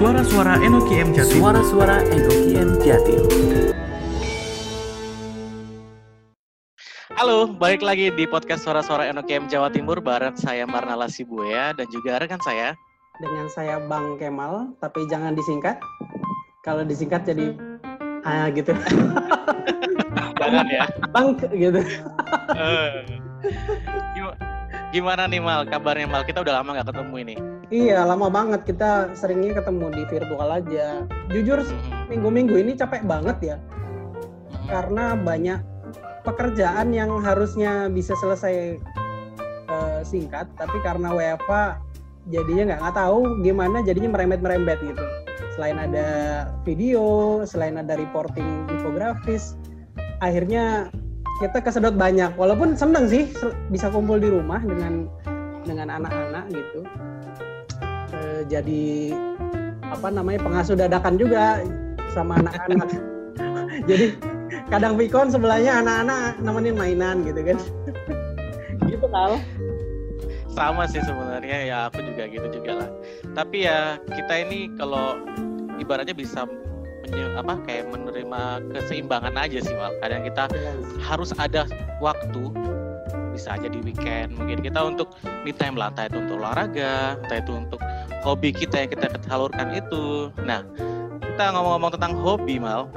Suara-suara Enoki M Jatim. Suara-suara Enoki M Jatim. Halo, balik lagi di podcast Suara-suara Enoki M Jawa Timur bareng saya Marnala Sibuya dan juga rekan saya. dengan saya Bang Kemal, tapi jangan disingkat. Kalau disingkat jadi ah gitu. Jangan ya. Bang gitu. Eh. Gim- Gimana nih Mal, kabarnya Mal? Kita udah lama nggak ketemu ini. Iya, lama banget kita seringnya ketemu di virtual aja. Jujur Mhm. minggu-minggu ini capek banget ya Mhm. karena banyak pekerjaan yang harusnya bisa selesai eh, singkat, tapi karena WFA jadinya nggak nggak tahu gimana jadinya merembet-merembet gitu. Selain ada video, selain ada reporting infografis, akhirnya kita kesedot banyak. Walaupun seneng sih bisa kumpul di rumah dengan dengan anak-anak gitu. Eh, jadi apa namanya pengasuh dadakan juga sama anak-anak. jadi kadang Vicon sebelahnya anak-anak nemenin mainan gitu kan. gitu kal. Sama sih sebenarnya ya aku juga gitu juga lah. Tapi ya kita ini kalau ibaratnya bisa menye- apa kayak menerima keseimbangan aja sih Mal. Kadang kita harus ada waktu bisa aja di weekend mungkin kita untuk me time lah entah itu untuk olahraga entah itu untuk hobi kita yang kita salurkan itu nah kita ngomong-ngomong tentang hobi mal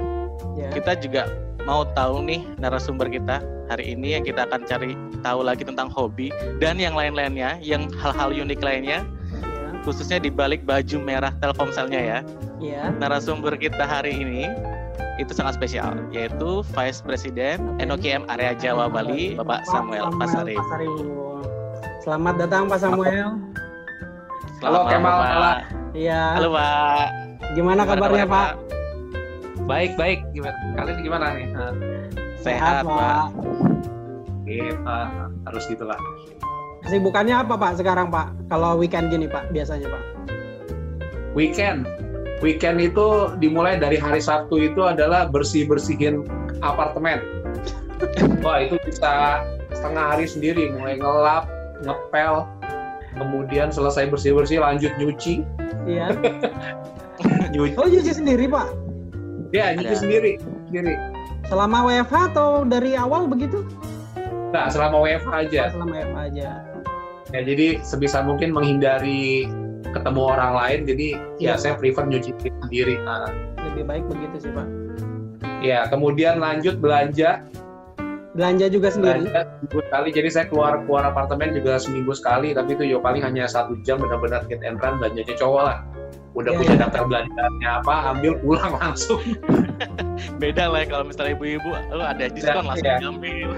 Ya. kita juga mau tahu nih narasumber kita hari ini yang kita akan cari tahu lagi tentang hobi dan yang lain-lainnya yang hal-hal unik lainnya Ya. khususnya di balik baju merah Telkomselnya ya Ya. narasumber kita hari ini itu sangat spesial yaitu Vice President Enoki M Area Jawa Bali Bapak Samuel Pasari. Selamat datang Pak Samuel. Selamat Halo, Kemal. Pak. Iya. Halo Pak. Gimana kabarnya Pak? Baik, baik. Gimana? Kalian gimana nih? Nah, Sehat Pak. Oke, Pak. Harus gitulah. Kesibukannya apa Pak sekarang Pak? Kalau weekend gini Pak biasanya Pak? Weekend. Weekend itu dimulai dari hari Sabtu itu adalah bersih-bersihin apartemen. Wah, itu bisa setengah hari sendiri. Mulai ngelap, ngepel, kemudian selesai bersih-bersih lanjut nyuci. Iya. Nyuci. Oh nyuci sendiri Pak? Ya, nyuci Ada. sendiri. Sendiri. Selama WFH atau dari awal begitu? Nah, selama WFH aja. Selama WFH aja. Ya, jadi sebisa mungkin menghindari ketemu orang lain. Jadi Iya. ya saya prefer nyuci sendiri. Nah, Lebih baik begitu sih Pak. ya, kemudian lanjut belanja. Belanja juga sendiri. Belanja seminggu sekali. Jadi saya keluar keluar apartemen juga seminggu sekali. Tapi itu ya paling hanya satu jam benar-benar hit and run belanjanya cowok lah. Udah Iya, punya iya. daftar belanjanya apa, ambil pulang langsung. Beda lah ya kalau misalnya ibu-ibu, oh ada diskon langsung iya. diambil.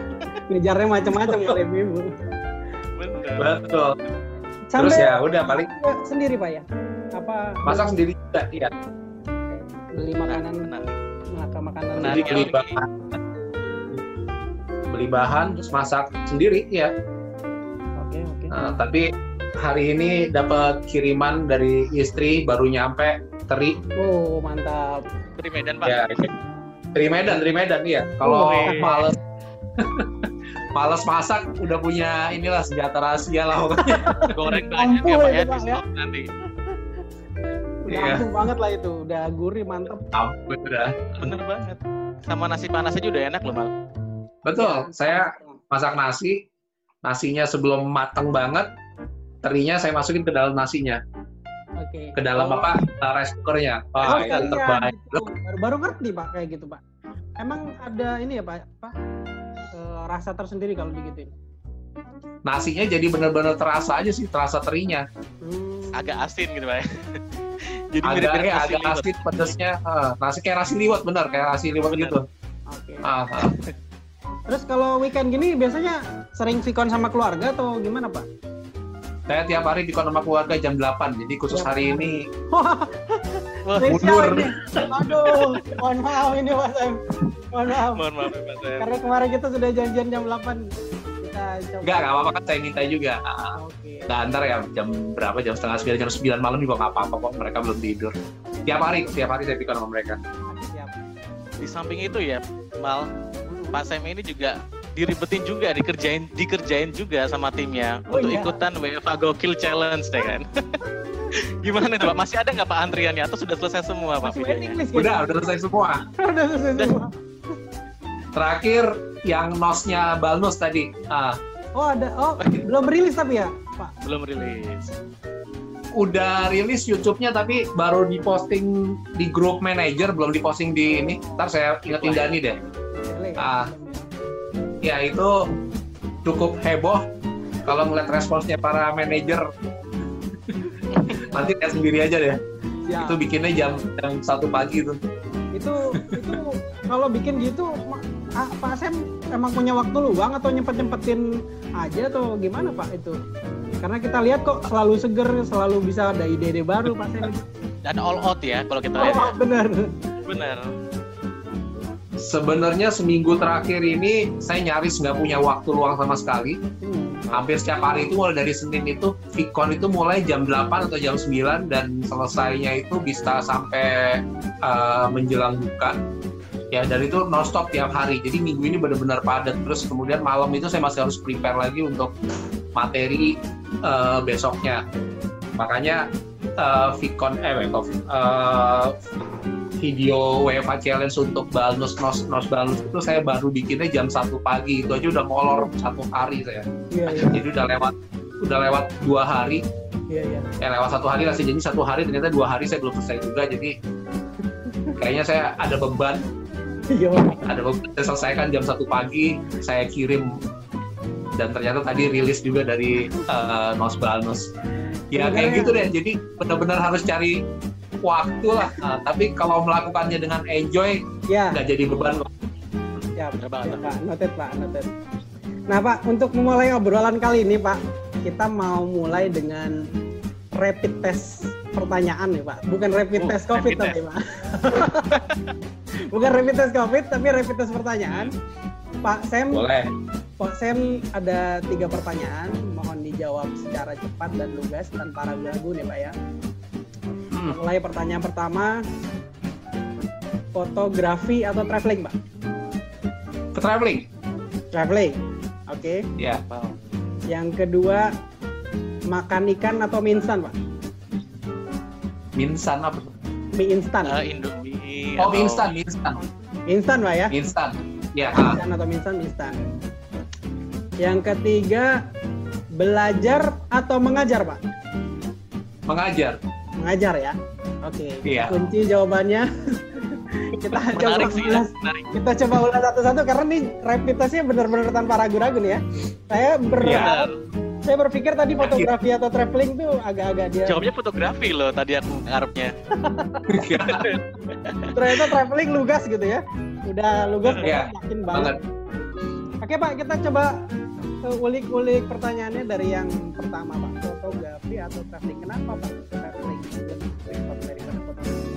Ngejarnya macam-macam kalau ibu-ibu. Bener. Betul. Sampai Terus ya udah paling sendiri Pak ya? Apa masak sendiri juga. Iya. beli makanan Nah, makan makanan Nah, Jadi ini beli bahan, terus masak sendiri ya. Oke oke. Nah, tapi hari ini dapat kiriman dari istri baru nyampe teri Oh mantap. Dari Medan Pak. ya teri Medan teri Medan iya kalau Oh, iya. males males masak udah punya inilah senjata rahasia lah pokoknya Goreng banyak ya Pak ya Pak, di ya. nanti. Udah Iya. langsung banget lah itu. Udah gurih mantep. ampun udah Bener banget. Sama nasi panas aja udah enak loh Mal. Betul saya masak nasi nasinya sebelum mateng banget terinya saya masukin ke dalam nasinya Oke. ke dalam Oh. apa uh, rice cookernya Oh, wah iya, itu terbaik gitu. baru, baru ngerti pak kayak gitu pak. Emang ada ini ya pak, apa eh, rasa tersendiri kalau digituin? nasinya jadi benar-benar terasa aja sih terasa terinya Hmm. Agak asin gitu Pak. Jadi agak mirip-mirip ya, nasi agak liwet. asin pedesnya ah, nasi kayak nasi liwet bener kayak nasi liwet Bener. gitu Oke. Ah, ah. Terus kalau weekend gini biasanya sering vikon sama keluarga atau gimana pak? saya tiap hari di sama keluarga jam 8 jadi khusus hari ini mundur. ini. Aduh, mohon maaf ini Mas Em. Mohon maaf. mohon maaf ya, Pak Sam. Karena kemarin kita sudah janjian jam 8. Kita coba. enggak nggak apa-apa kan saya minta juga Ah, Oke. nah ntar ya jam berapa jam setengah sembilan jam sembilan malam juga nggak apa-apa kok mereka belum tidur tiap hari tiap hari saya pikir sama mereka. Di samping itu ya, Mal, Pak Sam ini juga diribetin juga, dikerjain dikerjain juga sama timnya Oh, untuk iya. ikutan WFA Gokil Challenge deh kan. Gimana tuh Pak? Masih ada nggak Pak antriannya atau sudah selesai semua Pak? Masih videonya? waiting list Udah, kayaknya. udah selesai semua. udah selesai semua. Terakhir yang nosnya Balnus tadi. Ah, Oh ada, oh belum rilis tapi ya, Pak. Belum rilis. udah rilis YouTube-nya tapi baru diposting di grup manager, belum diposting di ini. Ntar saya ingetin Dani deh. Ah. Ya itu cukup heboh kalau ngeliat responsnya para manajer. Nanti lihat sendiri aja deh. Siap. Itu bikinnya jam jam satu pagi tuh. itu itu kalau bikin gitu ah, Pak Sam emang punya waktu luang atau nyempet nyempetin aja atau gimana Pak itu karena kita lihat kok selalu seger selalu bisa ada ide-ide baru Pak Sam Dan all out ya kalau kita oh, lihat. ya. bener Benar. Sebenarnya seminggu terakhir ini saya nyaris nggak punya waktu luang sama sekali. Hmm. Hampir setiap hari itu mulai dari Senin itu Vicon itu mulai jam 8 atau jam 9 dan selesainya itu bisa sampai uh, menjelang buka. Ya dan itu nonstop tiap hari. Jadi minggu ini benar-benar padat. Terus kemudian malam itu saya masih harus prepare lagi untuk materi uh, besoknya. Makanya uh, Vicon eh uh, video UEFA Challenge untuk Balnus Nos Nos Balnus itu saya baru bikinnya jam satu pagi. Itu aja udah molor satu hari saya. Iya iya. Jadi udah lewat udah lewat dua hari. Iya iya. Eh lewat satu hari lah sih. Jadi satu hari ternyata dua hari saya belum selesai juga. Jadi kayaknya saya ada beban. Iya. Ada beban. Saya selesaikan jam satu pagi saya kirim. Dan ternyata tadi rilis juga dari eh, Nos Balnus ya kayak gitu deh. Jadi benar-benar harus cari waktu lah. Nah, tapi kalau melakukannya dengan enjoy ya. nggak jadi beban ya Bener banget. ya, Pak. Noted Pak noted. Nah Pak untuk memulai obrolan kali ini Pak kita mau mulai dengan rapid test pertanyaan nih Pak. Bukan rapid Oh, test COVID rapid tapi Pak. Bukan rapid test COVID tapi rapid test pertanyaan. Pak Sam boleh. Pak Sam ada tiga pertanyaan. Mohon dijawab secara cepat dan lugas tanpa ragu-ragu nih Pak ya. Mulai pertanyaan pertama fotografi atau traveling Pak ke traveling traveling oke ya Wow. Yang kedua makan ikan atau mie instan, Pak? minsan apa Mie instan. Eh, Indomie. oh mie instan mie instan Instan, Pak ya? mie instan ya Mie ah. instan atau mie instan, mie instan. Yang ketiga belajar atau mengajar, Pak? mengajar Mengajar ya. Oke. Iya. Kunci jawabannya kita coba Menarik sih ya, ulas. menarik. Kita coba ulas satu-satu karena nih rapid testnya benar-benar tanpa ragu-ragu nih ya. Saya ber Benar. saya berpikir tadi fotografi atau traveling tuh agak-agak dia Jawabnya fotografi loh tadi aku ngarepnya. ternyata traveling lugas gitu ya. Udah lugas Iya, yakin banget. banget Oke Pak, kita coba ulik-ulik pertanyaannya dari yang pertama Pak. Fotografi atau traveling? Kenapa Pak traveling lebih prefer daripada fotografi?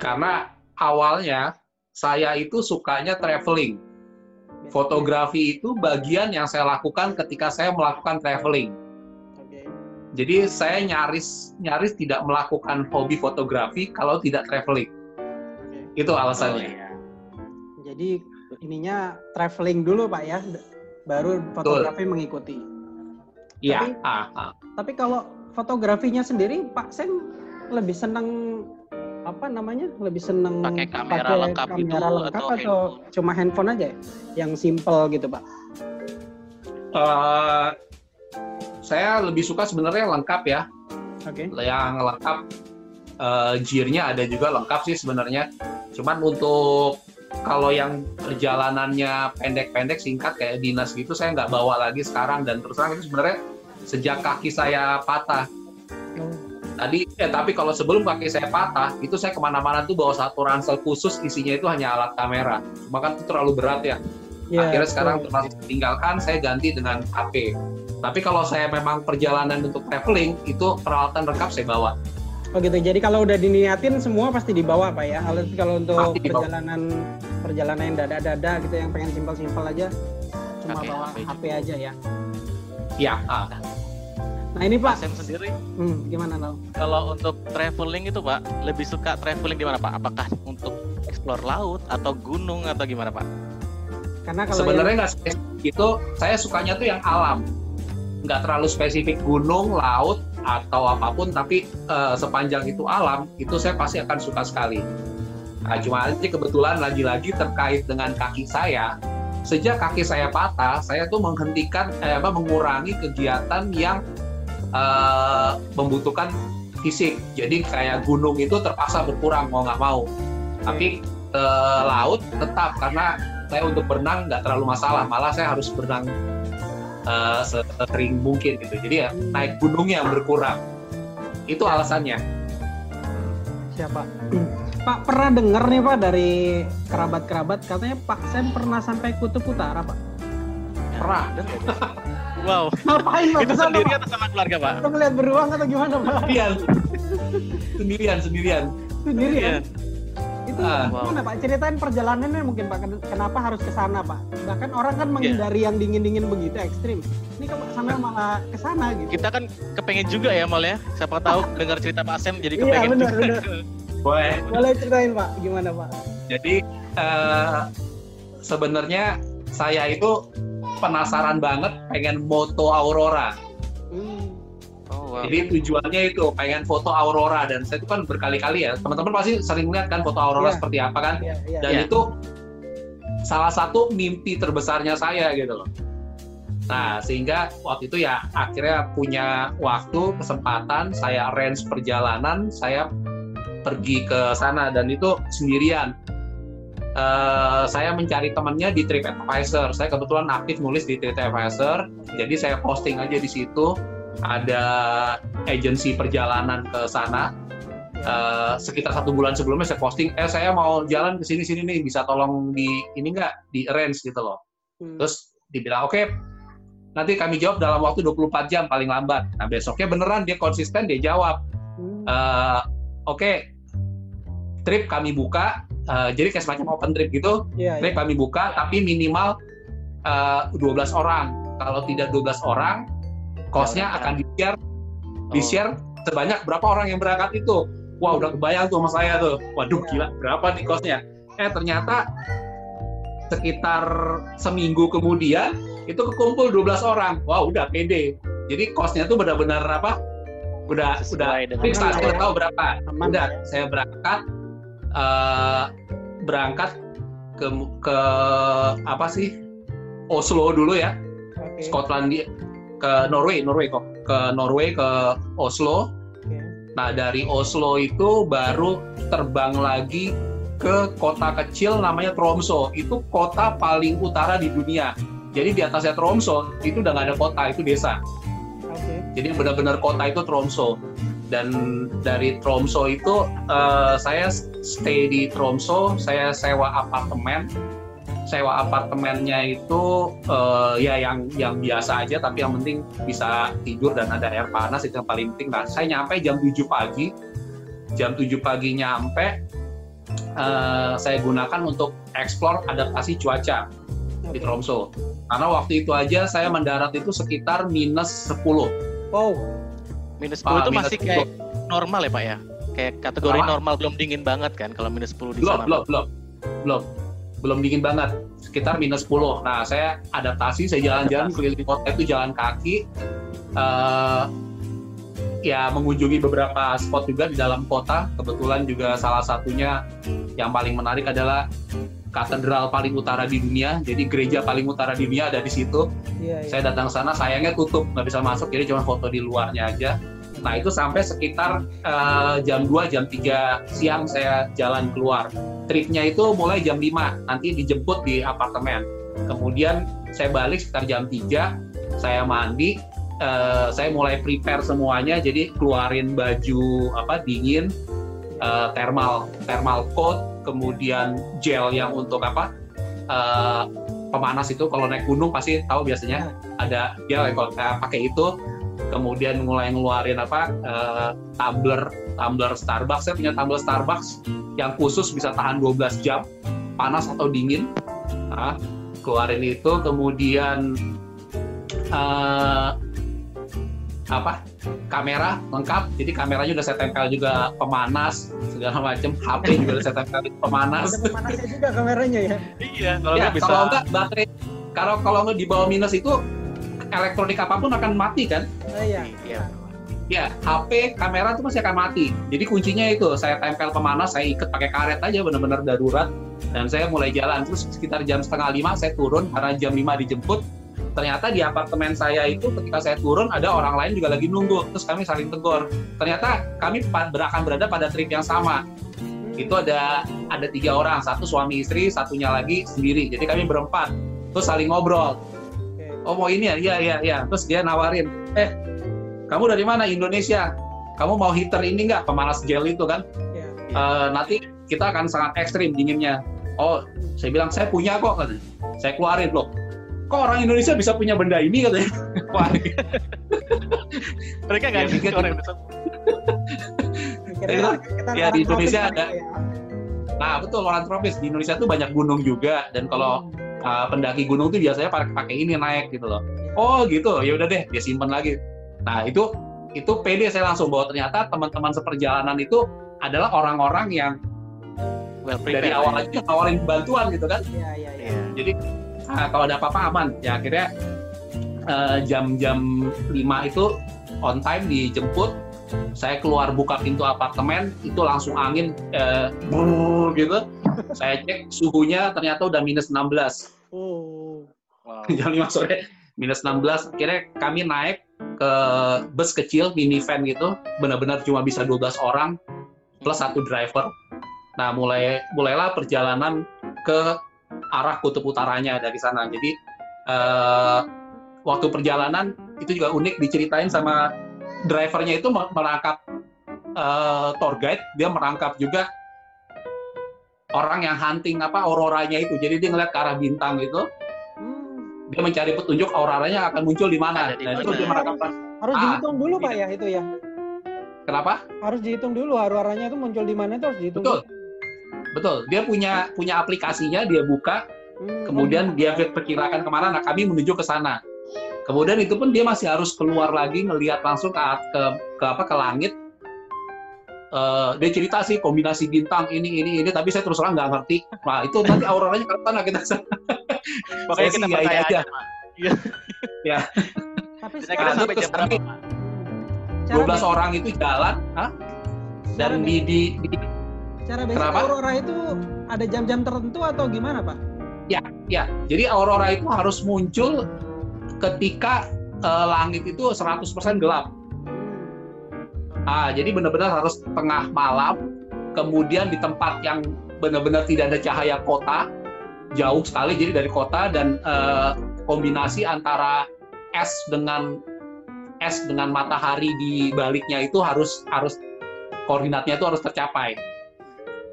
karena awalnya saya itu sukanya traveling fotografi itu bagian yang saya lakukan ketika saya melakukan traveling Oke. jadi saya nyaris nyaris tidak melakukan hobi fotografi kalau tidak traveling Oke. itu Oh, alasannya iya. Jadi ininya traveling dulu Pak ya, baru fotografi mengikuti. iya Tapi- ah, ah. Tapi kalau fotografinya sendiri Pak Sen lebih seneng apa namanya? Lebih seneng Pakai kamera pakai lengkap kamera gitu lengkap atau atau, handphone? cuma handphone aja ya? yang simple gitu Pak? Eh, saya lebih suka sebenarnya lengkap ya Oke. yang lengkap eh, gear-nya ada juga lengkap sih sebenarnya. Cuman untuk kalau yang perjalanannya pendek-pendek singkat kayak dinas gitu saya nggak bawa lagi sekarang dan terus terang itu sebenarnya sejak kaki saya patah. Tadi eh tapi kalau sebelum kaki saya patah itu saya ke mana-mana tuh bawa satu ransel khusus isinya itu hanya alat kamera. Cuma kan itu terlalu berat ya. Ya, Akhirnya sekarang betul. termasuk tinggalkan saya ganti dengan HP. Tapi kalau saya memang perjalanan untuk traveling itu peralatan lengkap saya bawa. Oh gitu. Jadi kalau udah diniatin semua pasti dibawa Pak ya. Kalau kalau untuk Pasti dibawa. perjalanan perjalanan yang dada-dada gitu yang pengen simpel-simpel aja cuma bawa HP HP, aja ya. Ya, ah. Nah ini Pak Sam sendiri hmm, gimana Nal? kalau untuk traveling itu Pak lebih suka traveling di mana Pak? Apakah untuk explore laut atau gunung atau gimana Pak? Karena kalau yang, sebenarnya nggak spesifik itu saya sukanya tuh yang alam nggak terlalu spesifik gunung laut atau apa pun tapi uh, sepanjang itu alam itu saya pasti akan suka sekali. Nah cuma aja kebetulan lagi-lagi terkait dengan kaki saya. Sejak kaki saya patah saya tuh menghentikan eh, apa mengurangi kegiatan yang uh, membutuhkan fisik. Jadi kayak gunung itu terpaksa berkurang mau nggak mau. Tapi ke laut tetap karena saya untuk berenang nggak terlalu masalah. Malah saya harus berenang uh, sering mungkin gitu. Jadi ya naik gunungnya yang berkurang. Itu alasannya. Siapa? Pak pernah dengar nih Pak dari kerabat-kerabat? Katanya Pak Sam pernah sampai kutub utara Pak. Pernah wow. Ngapain Pak? Itu sendiri atau sama keluarga pak? Atau melihat beruang atau gimana Pak? Sendirian. Sendirian sendirian. Sendiri Iya. Ah. gimana Pak? Ceritain perjalanannya mungkin Pak. Ken- kenapa harus ke sana Pak? Bahkan orang kan menghindari yang dingin-dingin begitu ekstrim. Ini kok sama malah ke sana gitu. Kita kan kepengen juga ya mal ya. Siapa tahu dengar cerita Pak Sam jadi Iya, kepengen benar, juga. benar. boleh. Boleh ceritain Pak. Gimana Pak? Jadi eh, sebenarnya saya itu penasaran banget pengen moto aurora. Hmm. Oh wow Jadi tujuannya itu pengen foto aurora dan saya itu kan berkali-kali ya teman-teman pasti sering lihat kan foto aurora Iya. seperti apa kan Iya, iya. dan Iya. itu salah satu mimpi terbesarnya saya gitu loh. Nah sehingga waktu itu ya akhirnya punya waktu kesempatan saya arrange perjalanan saya pergi ke sana dan itu sendirian. Eh, saya mencari temannya di TripAdvisor. Saya kebetulan aktif nulis di TripAdvisor, jadi saya posting aja di situ. Ada agensi perjalanan ke sana. Eh, sekitar satu bulan sebelumnya saya posting, eh saya mau jalan ke sini sini nih, bisa tolong di ini nggak di arrange gitu loh. Hmm. Terus dibilang oke, nanti kami jawab dalam waktu 24 jam paling lambat. Nah besoknya beneran dia konsisten dia jawab, Hmm. Eh, oke, trip kami buka, eh, jadi kayak semacam open trip gitu, Iya, iya. trip kami buka tapi minimal eh, 12 orang. Kalau tidak 12 orang, kosnya Jangan. akan di-share Oh. di-share sebanyak berapa orang yang berangkat itu. Wah, udah kebayang tuh sama saya tuh. Waduh, Iya. gila, berapa nih kosnya? Eh, ternyata sekitar seminggu kemudian itu kekumpul 12 orang. Wah, udah pede. Jadi kosnya tuh benar-benar apa? Udah Sesuai udah fix saya ya. tahu berapa. Aman udah, ya. saya berangkat eh, berangkat ke ke apa sih? Oslo dulu ya. Oke. Skotlandia ke Norway, Norway kok. Ke Norway ke Oslo. Nah, dari Oslo itu baru terbang lagi ke kota kecil namanya Tromso. Itu kota paling utara di dunia. Jadi di atasnya Tromso itu udah nggak ada kota, itu desa. Oke. Jadi benar-benar kota itu Tromso. Dan dari Tromso itu eh, saya stay di Tromso, saya sewa apartemen. Sewa apartemennya itu eh, ya yang yang biasa aja, tapi yang penting bisa tidur dan ada air panas itu yang paling penting. Nah, saya nyampe jam 7 pagi. Jam 7 pagi nyampe, eh, saya gunakan untuk explore adaptasi cuaca di. Tromso. Karena waktu itu aja saya mendarat itu sekitar minus 10. Wow. minus 10 Ah, itu minus masih 10. kayak normal ya pak ya kayak kategori Normal. normal belum dingin banget kan kalau minus 10 di belum sana belum belum belum belum dingin banget sekitar minus 10 nah saya adaptasi saya jalan-jalan keliling kota itu jalan kaki eh, ya mengunjungi beberapa spot juga di dalam kota. Kebetulan juga salah satunya yang paling menarik adalah katedral paling utara di dunia. Jadi gereja paling utara di dunia ada di situ. Iya, iya. saya datang sana sayangnya tutup nggak bisa masuk jadi cuma foto di luarnya aja nah itu sampai sekitar eh, jam 2 jam 3 siang saya jalan keluar. Tripnya itu mulai jam 5 nanti dijemput di apartemen. Kemudian saya balik sekitar jam 3 saya mandi eh, saya mulai prepare semuanya. Jadi keluarin baju apa dingin eh, thermal thermal coat kemudian gel yang untuk apa eh, pemanas itu. Kalau naik gunung pasti tahu biasanya ada gel yang kalau pakai itu kemudian mulai ngeluarin apa eh, tumbler tumbler Starbucks. Saya punya tumbler Starbucks yang khusus bisa tahan 12 jam panas atau dingin. Nah, keluarin itu kemudian eh, apa kamera lengkap. Jadi kameranya udah saya tempel juga pemanas segala macam. HP juga udah saya tempel pemanas. Ada pemanasnya juga kameranya ya. iya kalau ya bisa kalau enggak baterai. Kalau kalau nggak di bawah minus itu elektronik apa pun akan mati kan Oh, iya. ya HP kamera itu masih akan mati. Jadi kuncinya itu saya tempel ke mana, saya ikat pakai karet aja benar-benar darurat dan saya mulai jalan terus sekitar jam setengah lima saya turun karena jam lima dijemput. Ternyata di apartemen saya itu ketika saya turun ada orang lain juga lagi nunggu terus kami saling tegur. Ternyata kami akan berada pada trip yang sama. Itu ada ada tiga orang, satu suami istri, satunya lagi sendiri. Jadi kami berempat terus saling ngobrol. Oh mau ini ya, iya iya iya. Terus dia nawarin, eh kamu dari mana? Indonesia. Kamu mau heater ini nggak? Pemanas gel itu kan? Ya, ya. Uh, nanti kita akan sangat ekstrim dinginnya. Oh saya bilang saya punya kok katanya. Saya keluarin loh. Kok orang Indonesia bisa punya benda ini? katanya. Wah. Mereka nggak ya, mikir orang Indonesia. Ya di Indonesia ada. ya. nah betul orang tropis. Di Indonesia tuh banyak gunung juga. Dan kalau hmm. uh, pendaki gunung tuh biasanya pakai ini naik gitu loh oh gitu ya udah deh dia simpen lagi Nah itu itu pede saya langsung bahwa ternyata teman-teman seperjalanan itu adalah orang-orang yang well dari awal aja ya. bantuan gitu kan. Iya iya iya. Jadi nah, kalau ada apa-apa aman. Ya akhirnya uh, jam-jam 5 itu on time dijemput. Saya keluar buka pintu apartemen itu langsung angin uh, gitu. Saya cek suhunya ternyata udah minus 16. Oh. Wow. jam 5 sore minus 16. Akhirnya kami naik ke bus kecil minivan gitu. Benar-benar cuma bisa 12 orang plus satu driver. Nah mulai mulailah perjalanan ke arah kutub utaranya dari sana. Jadi uh, waktu perjalanan itu juga unik diceritain sama drivernya itu merangkap uh, tour guide. Dia merangkap juga orang yang hunting apa auroranya itu. Jadi dia ngeliat ke arah bintang gitu dia mencari petunjuk auroranya akan muncul di mana. Dan itu dia. Harus ah, dihitung dulu Pak ya itu ya. Kenapa? Harus dihitung dulu auroranya itu muncul di mana itu harus dihitung. Betul. Dulu. Betul. Dia punya punya aplikasinya, dia buka, hmm. kemudian dia perkirakan ke mana. Nah kami menuju ke sana. Kemudian itu pun dia masih harus keluar lagi ngelihat langsung ke, ke, ke apa ke langit. Uh, dia cerita sih kombinasi bintang ini ini ini tapi saya terus terang nggak ngerti. Nah itu nanti auroranya ke sana kita Makanya kita percaya aja. Iya. ya. Tapi sekarang sampai jam berapa, Pak? 12 orang itu jalan, Hah? Dan di, di, di Cara basic Kenapa? aurora itu ada jam-jam tertentu atau gimana, Pak? Ya, ya. Jadi aurora itu harus muncul ketika uh, langit itu 100% gelap. Ah, jadi benar-benar harus tengah malam, kemudian di tempat yang benar-benar tidak ada cahaya kota, jauh sekali jadi dari kota dan uh, kombinasi antara es dengan es dengan matahari di baliknya itu harus harus koordinatnya itu harus tercapai.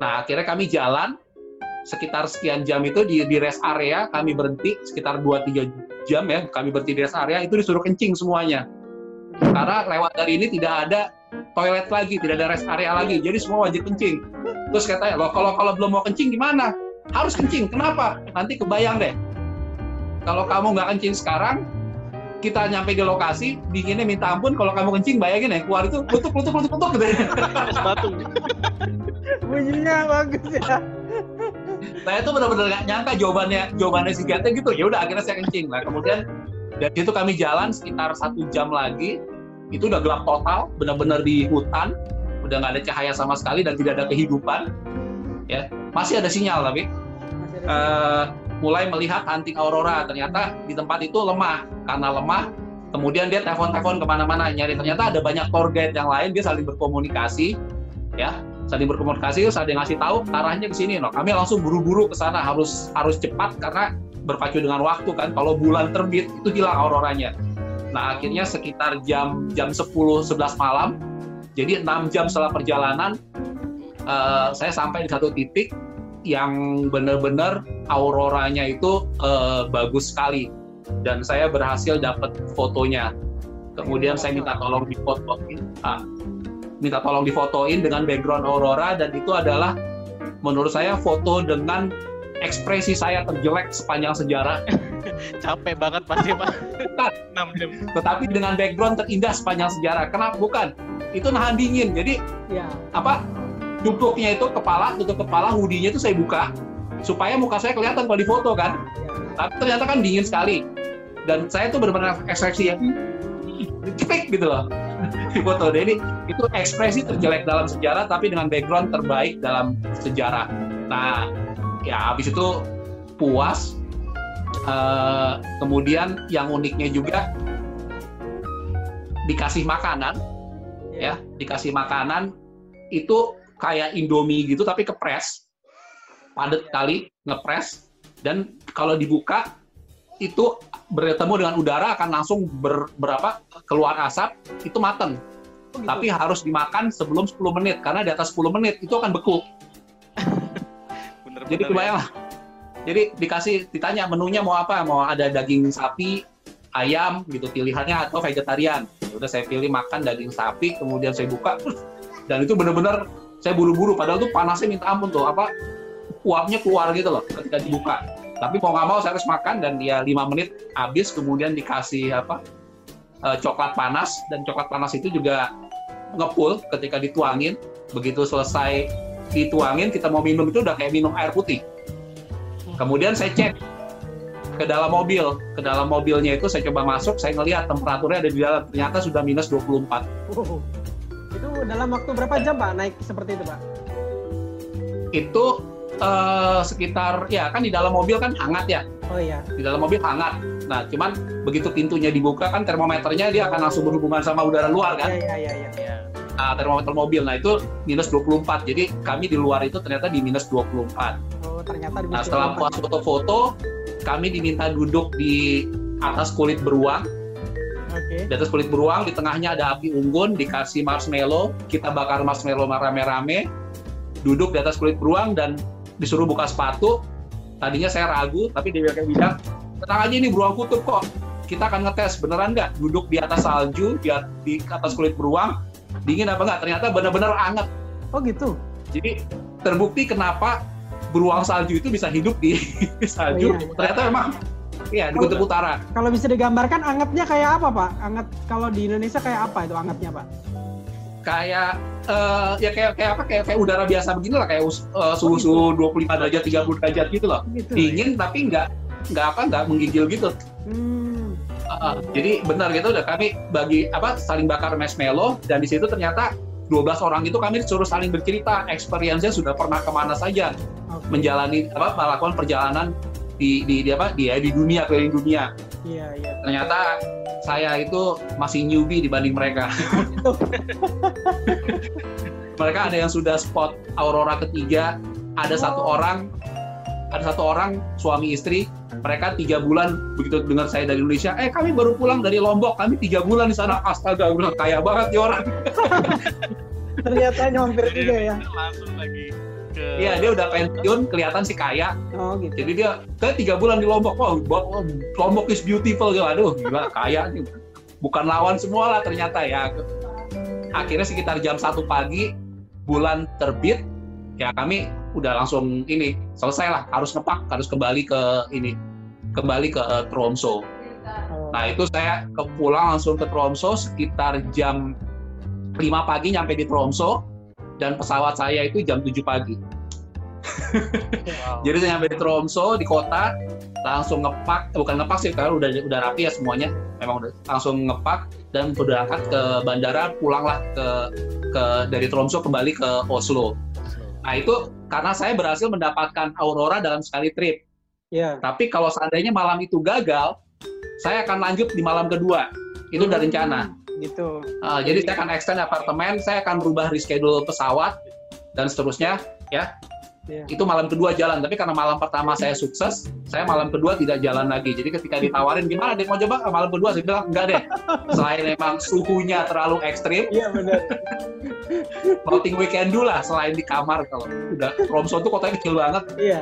Nah, akhirnya kami jalan sekitar sekian jam itu di, di rest area kami berhenti sekitar 2-3 jam ya kami berhenti di rest area itu disuruh kencing semuanya. Karena lewat dari ini tidak ada toilet lagi tidak ada rest area lagi jadi semua wajib kencing. Terus katanya loh kalau kalau belum mau kencing gimana harus kencing. Kenapa? Nanti kebayang deh. Kalau kamu nggak kencing sekarang, kita nyampe di lokasi, dinginnya minta ampun. Kalau kamu kencing, bayangin ya, keluar itu lutuk, lutuk, lutuk, lutuk gitu ya. batu. Bunyinya bagus ya. Saya tuh benar-benar nggak nyangka jawabannya, jawabannya si Gate gitu. Ya udah, akhirnya saya kencing. Nah, kemudian dari itu kami jalan sekitar satu jam lagi. Itu udah gelap total, benar-benar di hutan, udah nggak ada cahaya sama sekali dan tidak ada kehidupan. Ya, masih ada sinyal tapi uh, mulai melihat hunting aurora. Ternyata di tempat itu lemah. Karena lemah kemudian dia telepon-telepon ke mana-mana nyari. Ternyata ada banyak tour guide yang lain dia saling berkomunikasi ya. Saling berkomunikasi terus ada yang ngasih tahu arahnya ke sini. No kami langsung buru-buru ke sana. Harus harus cepat karena berpacu dengan waktu kan. Kalau bulan terbit itu hilang auroranya. Nah akhirnya sekitar jam jam 10 11 malam. Jadi enam jam setelah perjalanan uh, saya sampai di satu titik yang benar-benar auroranya itu uh, bagus sekali dan saya berhasil dapat fotonya. Kemudian saya minta tolong difotoin, ah, minta tolong difotoin dengan background aurora dan itu adalah menurut saya foto dengan ekspresi saya terjelek sepanjang sejarah. Capek banget pasti pak. Tetapi dengan background terindah sepanjang sejarah. Kenapa? Bukan. Itu nahan dingin. Jadi ya. apa? Duduknya itu kepala tutup kepala hoodie-nya itu saya buka supaya muka saya kelihatan kalau di foto kan tapi ternyata kan dingin sekali dan saya tuh benar-benar ekspresi yang cepet gitu loh foto Denny itu ekspresi terjelek dalam sejarah tapi dengan background terbaik dalam sejarah. Nah, ya habis itu puas. Uh, kemudian yang uniknya juga dikasih makanan, ya dikasih makanan itu kayak Indomie gitu tapi kepres, padat kali ngepres dan kalau dibuka itu bertemu dengan udara akan langsung ber, berapa keluar asap itu mateng. Oh, gitu. Tapi harus dimakan sebelum 10 menit karena di atas 10 menit itu akan beku. bener, Jadi ya. kebayang. Jadi dikasih ditanya menunya mau apa? Mau ada daging sapi, ayam gitu pilihannya atau vegetarian. Udah saya pilih makan daging sapi, kemudian saya buka dan itu benar-benar saya buru-buru padahal tuh panasnya minta ampun tuh apa uapnya keluar gitu loh ketika dibuka. Tapi mau nggak mau saya harus makan dan dia lima menit habis kemudian dikasih apa e, coklat panas dan coklat panas itu juga ngepul ketika dituangin. Begitu selesai dituangin kita mau minum itu udah kayak minum air putih. Kemudian saya cek ke dalam mobil ke dalam mobilnya itu saya coba masuk saya ngelihat temperaturnya ada di dalam ternyata sudah minus 24 oh, itu dalam waktu berapa jam pak naik seperti itu pak itu uh, sekitar ya kan di dalam mobil kan hangat ya. Oh iya. Di dalam mobil hangat. Nah, cuman begitu pintunya dibuka kan termometernya dia akan langsung berhubungan sama udara luar kan. Iya iya iya. iya. Nah, termometer mobil. Nah, itu minus 24. Jadi kami di luar itu ternyata di minus 24. Oh, ternyata di Nah, setelah puas foto-foto, kami diminta duduk di atas kulit beruang. Okay. Di atas kulit beruang, di tengahnya ada api unggun, dikasih marshmallow, kita bakar marshmallow rame-rame, duduk di atas kulit beruang dan disuruh buka sepatu. Tadinya saya ragu tapi dia bilang tenang aja ini beruang kutub kok. Kita akan ngetes beneran nggak? Duduk di atas salju di, di atas kulit beruang dingin apa nggak? Ternyata benar-benar anget. Oh gitu? Jadi terbukti kenapa beruang salju itu bisa hidup di salju. Oh, iya. ternyata memang Iya, di Kutub Utara. Kalau bisa digambarkan angetnya kayak apa, Pak? Anget kalau di Indonesia kayak apa itu angetnya, Pak? kayak uh, ya kayak kayak apa kayak kayak udara biasa begini lah kayak uh, suhu suhu 25 derajat 30 derajat gitu loh gitu, dingin ya? tapi nggak nggak apa nggak menggigil gitu hmm. uh, jadi benar gitu udah kami bagi apa saling bakar marshmallow dan di situ ternyata 12 orang itu kami disuruh saling bercerita experience-nya sudah pernah ke mana saja okay. menjalani apa melakukan perjalanan di di, di apa di di dunia keliling dunia iya iya ternyata saya itu masih newbie dibanding mereka. mereka ada yang sudah spot aurora ketiga, ada oh. satu orang, ada satu orang suami istri, mereka tiga bulan begitu dengar saya dari Indonesia, eh kami baru pulang dari Lombok, kami tiga bulan di sana, astaga, bilang kaya banget ya orang. Ternyata nyompir juga ya. Langsung lagi Iya, dia udah pensiun, kelihatan sih kaya. Oh gitu. Jadi dia ke tiga bulan di Lombok, oh, Lombok is beautiful, gitu. aduh, gila kaya nih. Bukan lawan semua lah ternyata ya. Akhirnya sekitar jam satu pagi, bulan terbit, ya kami udah langsung ini selesai lah, harus ngepak, harus kembali ke ini, kembali ke uh, Tromso. Nah itu saya ke pulang langsung ke Tromso sekitar jam 5 pagi nyampe di Tromso dan pesawat saya itu jam 7 pagi. Wow. Jadi saya nyampe di Tromso di kota, langsung ngepak, eh, bukan ngepak sih karena udah udah rapi ya semuanya, memang udah langsung ngepak dan berangkat ke bandara, pulanglah ke ke dari Tromso kembali ke Oslo. Nah itu karena saya berhasil mendapatkan aurora dalam sekali trip. Yeah. Tapi kalau seandainya malam itu gagal, saya akan lanjut di malam kedua. Itu udah rencana gitu. Uh, jadi saya akan extend apartemen, saya akan rubah reschedule pesawat dan seterusnya ya. Yeah. Itu malam kedua jalan, tapi karena malam pertama saya sukses, saya malam kedua tidak jalan lagi. Jadi ketika ditawarin gimana dia mau coba malam kedua, saya bilang enggak deh. Selain memang suhunya terlalu ekstrim. Iya benar. Nothing we can do lah selain di kamar kalau udah Romson tuh kotanya kecil banget. Iya.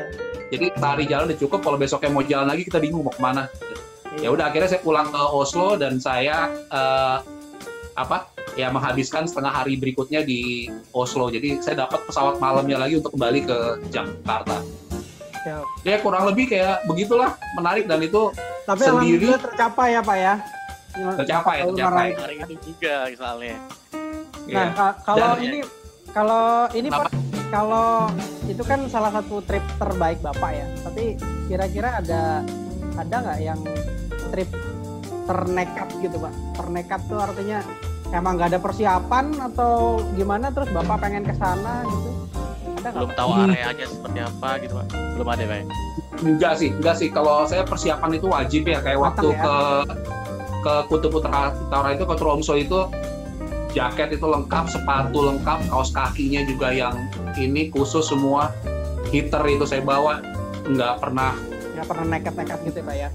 Jadi tari jalan udah cukup. Kalau besoknya mau jalan lagi kita bingung mau ke mana. Ya udah akhirnya saya pulang ke Oslo dan saya uh, apa ya menghabiskan setengah hari berikutnya di Oslo. Jadi saya dapat pesawat malamnya lagi untuk kembali ke Jakarta. Ya, ya kurang lebih kayak begitulah menarik. Dan itu tapi sendiri tercapai ya pak ya? Tercapai tercapai. hari itu juga misalnya nah ya. kalau dan, ini kalau ini pak kalau itu kan salah satu trip terbaik bapak ya? Tapi kira-kira ada ada nggak yang trip ternekat gitu pak ternekat tuh artinya emang nggak ada persiapan atau gimana terus bapak pengen ke sana gitu ada belum tahu Hmm. areanya seperti apa gitu pak belum ada pak? Enggak sih, enggak sih. Kalau saya persiapan itu wajib ya. Kayak waktu ya? ke ke Kutub Utara, Utara itu ke Tromso itu jaket itu lengkap, sepatu lengkap, kaos kakinya juga yang ini khusus semua. Heater itu saya bawa, nggak pernah nggak pernah nekat-nekat gitu ya pak ya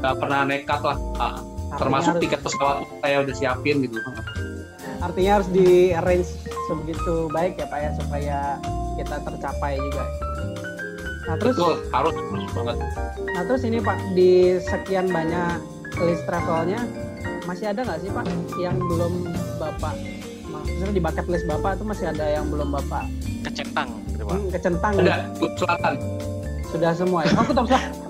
nggak pernah nekat lah. Ah, termasuk harus- tiket pesawat saya udah siapin gitu. artinya harus di arrange sebegitu baik ya pak ya supaya kita tercapai juga nah terus Betul, harus harus banget. nah terus ini pak di sekian banyak list travelnya masih ada nggak sih pak yang belum bapak maksudnya di bucket list bapak itu masih ada yang belum bapak kecentang gitu pak hmm, kecentang Ada Kutub Selatan. sudah semua ya oh kutub selatan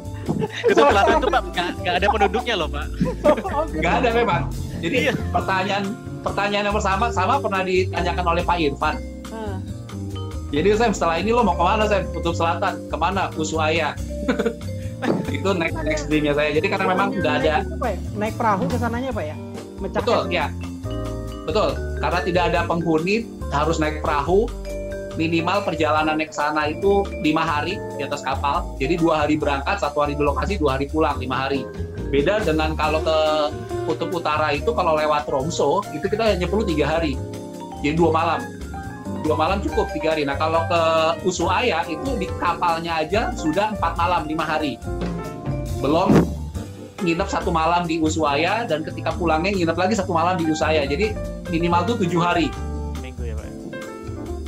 Kutub Selatan tuh pak nggak nggak ada penduduknya loh pak. Nggak ada memang. Jadi Iya. pertanyaan pertanyaan yang pertama sama pernah ditanyakan oleh Pak Irfan. Ah, Jadi Sam setelah ini lo mau ke mana Sam? Kutub Selatan ke mana? Ushuaia. itu next next dreamnya saya. Jadi karena memang nggak ada naik, perahu ke sananya pak ya Mecah betul ya betul karena tidak ada penghuni harus naik perahu minimal perjalanan naik sana itu lima hari di atas kapal. Jadi dua hari berangkat, satu hari di lokasi, dua hari pulang, lima hari. Beda dengan kalau ke Kutub Utara itu kalau lewat Tromso itu kita hanya perlu tiga hari. Jadi dua malam. Dua malam cukup tiga hari. Nah kalau ke Ushuaia itu di kapalnya aja sudah empat malam lima hari. Belum nginep satu malam di Ushuaia dan ketika pulangnya nginep lagi satu malam di Ushuaia. Jadi minimal tuh tujuh hari.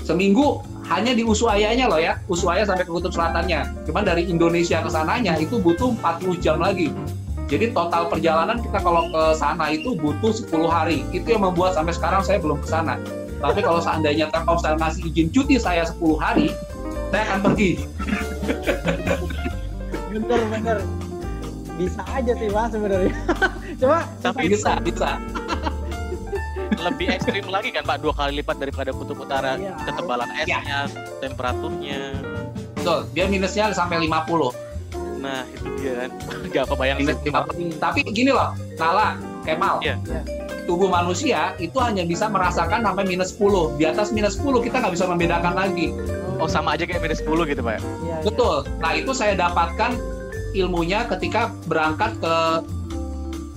Seminggu hanya di Ushuaia-nya loh ya, Ushuaia sampai ke Kutub Selatannya. Cuman dari Indonesia ke sananya itu butuh 40 jam lagi. Jadi total perjalanan kita kalau ke sana itu butuh 10 hari. Itu yang membuat sampai sekarang saya belum ke sana. Tapi kalau seandainya Telkomsel ngasih izin cuti saya 10 hari, saya akan pergi. bener bener bisa aja sih pak sebenarnya coba Tapi Bisa, bisa. Lebih ekstrim lagi kan pak dua kali lipat daripada kutub utara Iya. ketebalan Iya. esnya temperaturnya Betul, dia minusnya sampai 50. nah itu dia kan nggak kebayang Minus sih 50. Tapi gini loh, Nala, Kemal, Iya. Iya. tubuh manusia itu hanya bisa merasakan sampai minus 10. Di atas minus 10 kita nggak bisa membedakan lagi. oh sama aja kayak minus 10 gitu pak ya? Iya, iya. Betul. Nah itu saya dapatkan ilmunya ketika berangkat ke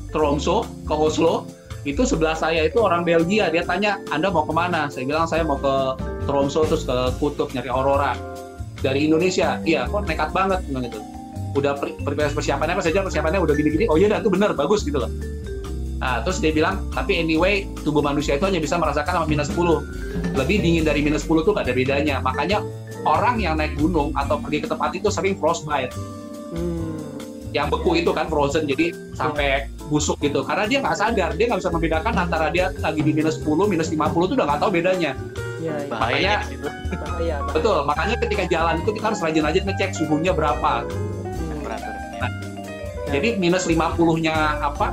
Tromso, ke Oslo. Itu sebelah saya itu orang Belgia. Dia tanya, Anda mau ke mana? Saya bilang saya mau ke Tromso terus ke Kutub nyari aurora. Dari Indonesia, iya kok nekat banget bilang gitu. Udah per- per- persiapannya apa saja persiapannya udah gini-gini. Oh iya, dah, itu benar, bagus gitu loh. Nah, terus dia bilang, tapi anyway, tubuh manusia itu hanya bisa merasakan sama minus 10. Lebih dingin dari minus 10 tuh gak ada bedanya. Makanya orang yang naik gunung atau pergi ke tempat itu sering frostbite. Yang beku itu kan frozen, jadi sampai busuk gitu. Karena dia nggak sadar, dia nggak bisa membedakan antara dia lagi di minus 10, minus 50 itu udah nggak tahu bedanya. Iya, iya. bahayanya Makanya- di situ bahaya bahaya. Betul, makanya ketika jalan itu kita harus rajin-rajin ngecek suhunya berapa. Temperaturnya Jadi minus 50-nya apa?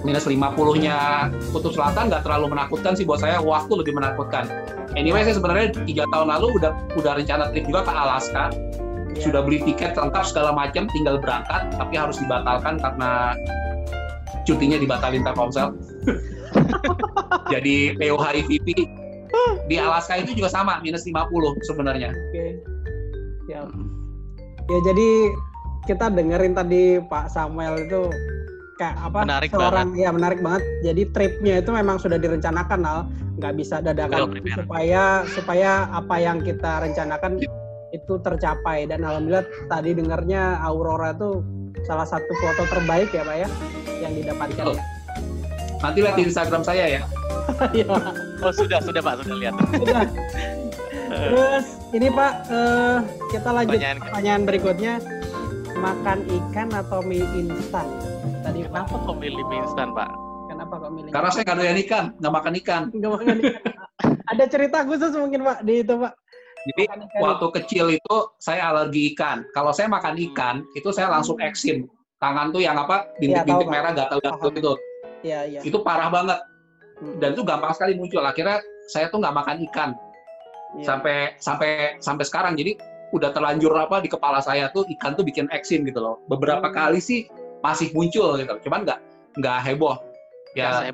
Minus 50-nya Kutub Selatan nggak terlalu menakutkan sih buat saya. Waktu lebih menakutkan. Anyway, saya sebenarnya tiga tahun lalu udah udah rencana trip juga ke Alaska. Iya. Sudah beli tiket lengkap segala macam, tinggal berangkat, tapi harus dibatalkan karena cutinya dibatalin Telkomsel. Jadi POH IVP di Alaska itu juga sama minus 50 sebenarnya. Oke. Siap. Ya jadi kita dengerin tadi Pak Samuel itu kayak apa? Menarik seorang ya menarik banget. Jadi tripnya itu memang sudah direncanakan Al, nggak bisa dadakan supaya supaya apa yang kita rencanakan itu tercapai dan alhamdulillah tadi dengarnya Aurora itu salah satu foto terbaik ya Pak ya yang didapatkan Betul. Nanti lihat di Instagram saya ya. ya. oh sudah sudah pak sudah lihat Udah. Terus ini Pak eh, kita lanjut Pertanyaan pertanyaan berikutnya makan ikan atau mie instan? Tadi kenapa kok milih mie instan pak Kenapa kok milih? Karena saya nggak doyan ikan, nggak makan ikan. nggak makan ikan. Ada cerita khusus mungkin Pak di itu Pak. Jadi Makan waktu kecil itu saya alergi ikan. Kalau saya makan ikan, itu saya langsung eksim. Tangan tuh yang apa, bintik-bintik Pak. merah gatal-gatal itu. Iya iya. Itu parah banget. Hmm. Dan itu gampang sekali muncul. Akhirnya saya tuh nggak makan ikan Iya. sampai sampai sampai sekarang. Jadi udah terlanjur apa di kepala saya tuh ikan tuh bikin eksim gitu loh. Beberapa Hmm. kali sih masih muncul gitu. Cuman nggak nggak heboh. Ya saya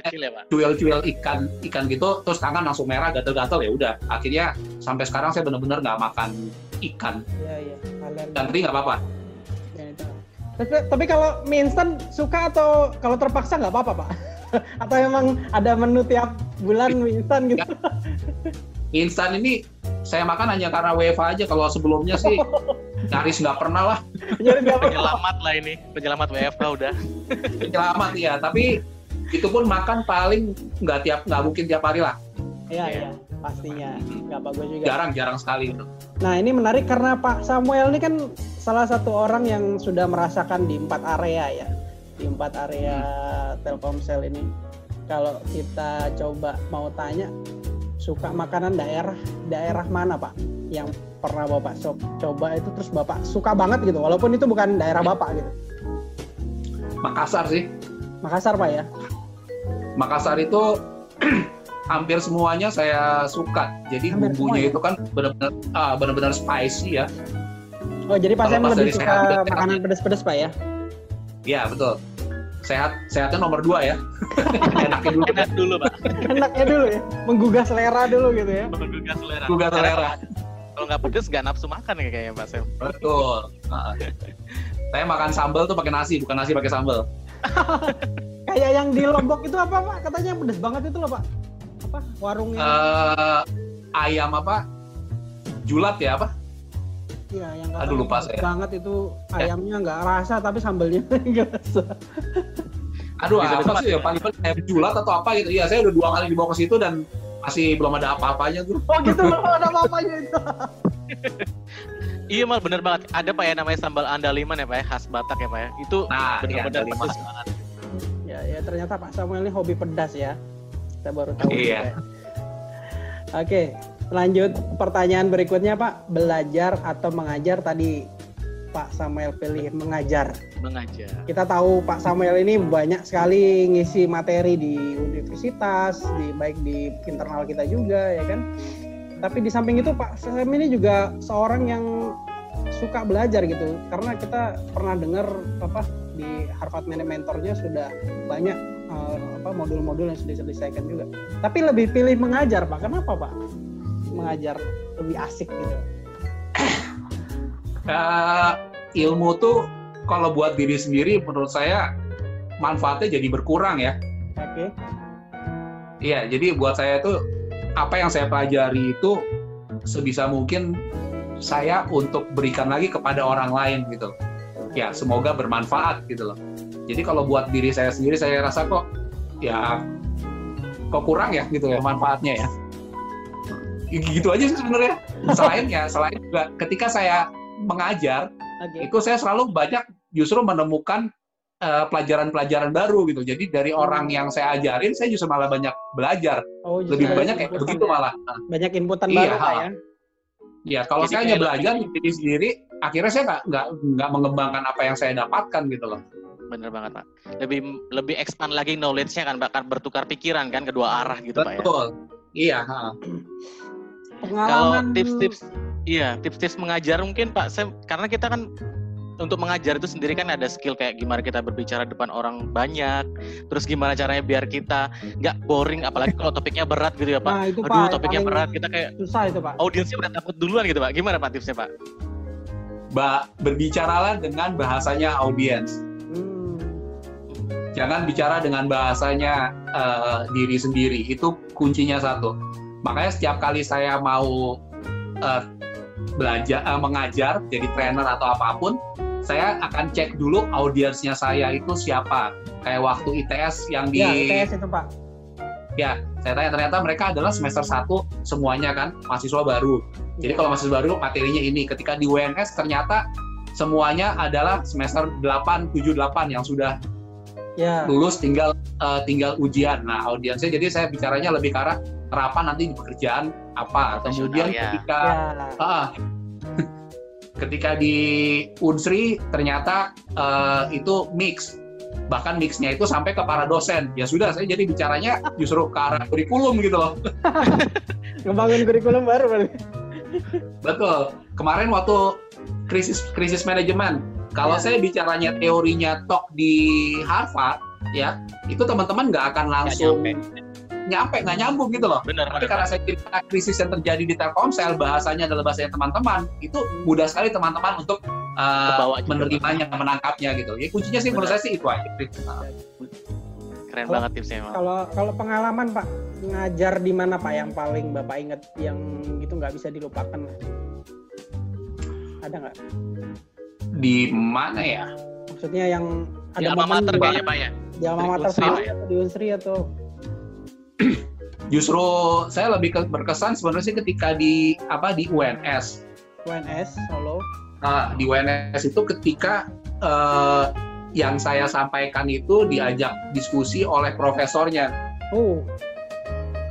kecil ya pak. cuil-cuil ikan ikan gitu terus tangan langsung merah gatel-gatel ya udah. Akhirnya sampai sekarang saya benar-benar nggak makan ikan. Iya iya. Kalian. dan tapi nggak apa-apa. Ya. Tapi, tapi kalau mie instan suka atau kalau terpaksa nggak apa-apa pak? atau emang ada menu tiap bulan mie instan gitu? Mie instan ini saya makan hanya karena WFA aja. Kalau sebelumnya sih nyaris nggak pernah lah. Nggak penyelamat lah ini. Penyelamat WFH udah. Selamat ya tapi itu pun makan paling nggak tiap nggak mungkin tiap hari lah. Iya iya pastinya. Nggak bagus juga. jarang jarang sekali. Itu Nah ini menarik karena Pak Samuel ini kan salah satu orang yang sudah merasakan di empat area ya, di empat area Telkomsel ini. Kalau kita coba mau tanya, suka makanan daerah daerah mana Pak? Yang pernah Bapak so- coba itu terus Bapak suka banget gitu, walaupun itu bukan daerah Bapak gitu. Makassar sih. Makassar Pak ya. Makassar itu hampir semuanya saya suka. Jadi Hampir semua ya? bumbunya itu kan benar-benar ah, benar-benar spicy ya. Oh jadi Pak Sam pas lebih suka sehat, makanan pedas-pedas Pak ya? ya betul. Sehat sehatnya nomor dua ya. Enakin dulu. Enak dulu pak. Enaknya dulu ya, menggugah selera dulu gitu ya. menggugah selera. Menggugah selera. kalau nggak pedes nggak nafsu makan ya kayaknya pak Sam betul. Ah. saya makan sambal tuh pakai nasi bukan nasi pakai sambal Kayak yang di Lombok itu apa Pak? Katanya yang pedas banget itu loh Pak. Apa? Warungnya? Eh, ayam apa julat ya apa Iya, yang aduh, lupa pedas saya. banget itu ayamnya nggak rasa tapi sambelnya nggak rasa. aduh Bisa apa sih ya ya? paling paling ayam julat atau apa gitu iya saya udah dua kali dibawa ke situ dan masih belum ada apa-apanya tuh Oh gitu loh, ada apa-apanya itu. iya mal bener banget ada pak ya namanya sambal andaliman ya pak ya khas Batak ya pak ya itu Nah, bener-bener iya, pedes banget Ya, ya ternyata Pak Samuel ini hobi pedas ya. Kita baru tahu. Iya. juga ya. Oke, lanjut pertanyaan berikutnya Pak. Belajar atau mengajar tadi Pak Samuel pilih mengajar. mengajar Kita tahu Pak Samuel ini banyak sekali ngisi materi di universitas, di baik di internal kita juga ya kan. Tapi di samping itu Pak Sam ini juga seorang yang suka belajar gitu karena kita pernah dengar apa di Harvard Mentornya sudah banyak eh, apa modul-modul yang sudah diselesaikan juga. Tapi lebih pilih mengajar Pak. Kenapa Pak? Mengajar lebih asik gitu. Eh, ilmu tuh kalau buat diri sendiri menurut saya manfaatnya jadi berkurang ya Oke. iya jadi buat saya tuh apa yang saya pelajari itu sebisa mungkin saya untuk berikan lagi kepada orang lain gitu ya semoga bermanfaat gitu loh. Jadi kalau buat diri saya sendiri saya rasa kok ya kok kurang ya gitu ya manfaatnya ya. Gitu aja sih sebenarnya. Selain ya selain juga ketika saya mengajar Oke. itu saya selalu banyak justru menemukan eh, pelajaran-pelajaran baru gitu. Jadi dari orang yang saya ajarin saya justru malah banyak belajar. Oh, lebih banyak kayak begitu ya. malah. Banyak inputan Iya, baru ya. ya kalau Jadi saya hanya belajar diri sendiri akhirnya saya nggak nggak nggak mengembangkan apa yang saya dapatkan gitu loh bener banget pak lebih lebih expand lagi knowledge-nya kan bahkan bertukar pikiran kan kedua arah gitu pak ya betul iya ha. Kalau tips-tips, iya tips-tips mengajar mungkin Pak Sam, karena kita kan untuk mengajar itu sendiri kan ada skill kayak gimana kita berbicara depan orang banyak, terus gimana caranya biar kita nggak boring, apalagi kalau topiknya berat gitu ya Pak. Nah, itu Aduh Pak yang topiknya berat, kita kayak susah itu Pak. audiensnya udah takut duluan gitu Pak. Gimana Pak tipsnya Pak? Ba- berbicaralah dengan bahasanya audiens Hmm. jangan bicara dengan bahasanya eh, diri sendiri itu kuncinya satu makanya setiap kali saya mau eh, belajar eh, mengajar jadi trainer atau apa pun saya akan cek dulu audiensnya saya itu siapa kayak waktu ITS yang di Ya, ITS itu Pak. ya saya tanya ternyata mereka adalah semester 1 semuanya kan mahasiswa baru jadi kalau mahasiswa baru materinya ini ketika di WNS ternyata semuanya adalah semester 8 7 8 yang sudah Ya. lulus tinggal eh, tinggal ujian. Nah, audiensnya jadi saya bicaranya lebih ke arah harapan nanti di pekerjaan apa. Kemudian ya. ketika Ya. ah, ketika di Unsri ternyata eh, itu mix. Bahkan mixnya itu sampai ke para dosen. Ya sudah, saya jadi bicaranya justru ke arah kurikulum gitu loh. Ngebangun kurikulum baru berarti. Betul. Kemarin waktu krisis krisis manajemen, kalau Ya. saya bicaranya teorinya tok di Harvard, ya itu teman-teman nggak akan langsung nyampe. nyampe nggak nyambung gitu loh Bener, tapi bener. karena saya cerita krisis yang terjadi di Telkomsel bahasanya adalah bahasanya teman-teman itu mudah sekali teman-teman untuk uh, juga. menerimanya menangkapnya gitu ya kuncinya sih menurut saya sih itu aja Keren Kalau- banget tipsnya emang. Kalau kalau pengalaman Pak ngajar di mana Pak yang paling Bapak ingat yang gitu nggak bisa dilupakan? Ada nggak? di mana ya Maksudnya yang Di ada alma momen mater Pak, kayaknya Pak ya. di alma Di mater Unsri, sendiri Pak, ya? atau di Unsri atau justru saya lebih ke- berkesan sebenarnya sih ketika di apa di UNS UNS Solo? Nah, di UNS itu ketika eh, yang saya sampaikan itu diajak diskusi oleh profesornya. Oh,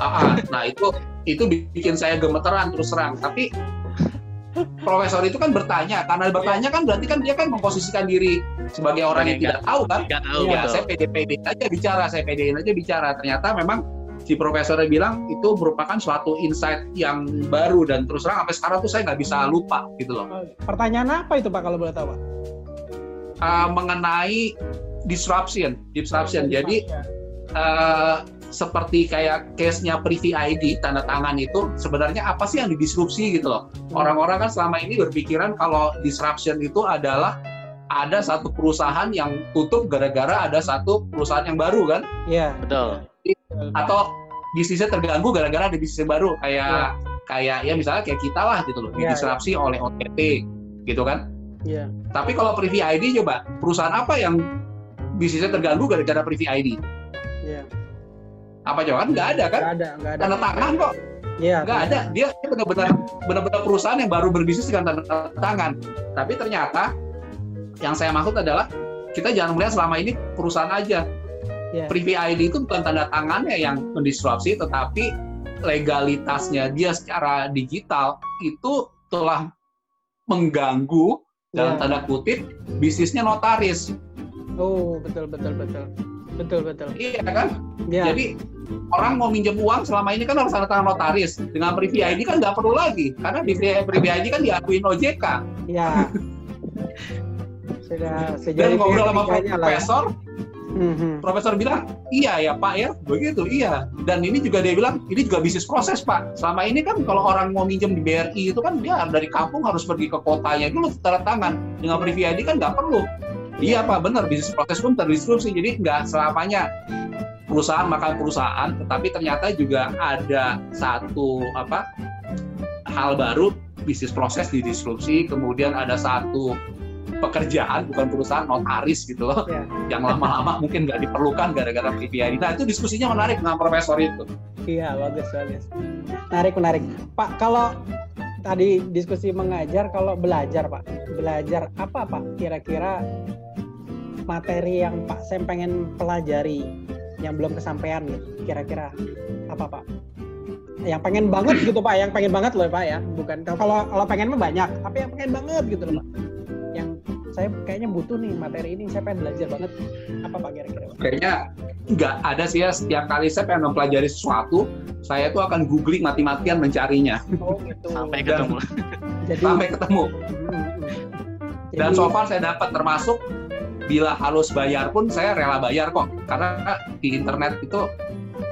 ah. nah itu itu bikin saya gemeteran terus terang. Tapi profesor itu kan bertanya, karena bertanya kan berarti kan dia kan memposisikan diri sebagai orang yang tidak tahu kan. Nggak tahu Ya, betul. saya pede-pede aja bicara, saya pedein aja bicara. Ternyata memang si profesornya bilang itu merupakan suatu insight yang baru dan terus terang sampai sekarang tuh saya nggak bisa lupa gitu loh. pertanyaan apa itu Pak kalau boleh tahu Pak? Uh, mengenai disruption, disruption. Jadi eh, seperti kayak case-nya Privy ID tanda tangan itu sebenarnya apa sih yang didisrupsi gitu loh. Orang-orang kan selama ini berpikiran kalau disruption itu adalah ada satu perusahaan yang tutup gara-gara ada satu perusahaan yang baru kan Iya. Betul. Atau bisnisnya terganggu gara-gara ada bisnis baru kayak Iya. kayak ya misalnya kayak kita lah gitu loh Iya, didisrupsi oleh OTT gitu kan. Iya. Tapi kalau Privy ID coba perusahaan apa yang bisnisnya terganggu gara-gara Privy ID? Iya. Apa coba kan nggak ada kan? Nggak ada, nggak ada. Tanda tangan kok. Iya. nggak ada dia dia benar-benar benar-benar perusahaan yang baru berbisnis dengan tanda tangan tapi ternyata yang saya maksud adalah kita jangan melihat selama ini perusahaan aja Iya. Privy ID itu bukan tanda tangannya yang mendisrupsi tetapi legalitasnya dia secara digital itu telah mengganggu dalam Iya. tanda kutip bisnisnya notaris Oh, betul betul betul. Betul betul. iya kan Iya. Jadi orang mau minjem uang selama ini kan harus tanda tangan notaris. Dengan Privy ID kan nggak perlu lagi, karena di Privy ID kan diakuin OJK. Iya. Sudah Dan sejauh ngobrol sama ya. Profesor, Mhm. profesor bilang, iya ya Pak ya, begitu, iya. Dan ini juga dia bilang, ini juga bisnis proses Pak. Selama ini kan kalau orang mau minjem di BRI itu kan dia dari kampung harus pergi ke kotanya dulu tanda tangan. Dengan Privy ID kan nggak perlu. Iya Pak, benar bisnis proses pun terdisrupsi, jadi nggak selamanya perusahaan makan perusahaan, tetapi ternyata juga ada satu apa hal baru bisnis proses didisrupsi, kemudian ada satu pekerjaan bukan perusahaan notaris gitu loh Iya. yang lama-lama mungkin nggak diperlukan gara-gara PPI. Nah itu diskusinya menarik dengan profesor itu. Iya, bagus bagus. Menarik menarik. Pak, kalau tadi diskusi mengajar, kalau belajar Pak, belajar apa Pak? Kira-kira materi yang Pak Sam pengen pelajari yang belum kesampaian gitu. Kira-kira apa Pak? Yang pengen banget gitu Pak, yang pengen banget loh Pak ya. Bukan kalau kalau pengen mah banyak, tapi yang pengen banget gitu loh Pak. Saya kayaknya butuh nih materi ini, saya pengen belajar banget. Apa Pak kira-kira? Kayaknya nggak ada sih ya setiap kali saya pengen mempelajari sesuatu, saya tuh akan googling mati-matian mencarinya Oh gitu. Sampai Dan- ketemu. Jadi sampai ketemu. Hmm, hmm. Dan Jadi- so far saya dapat termasuk bila harus bayar pun saya rela bayar kok karena di internet itu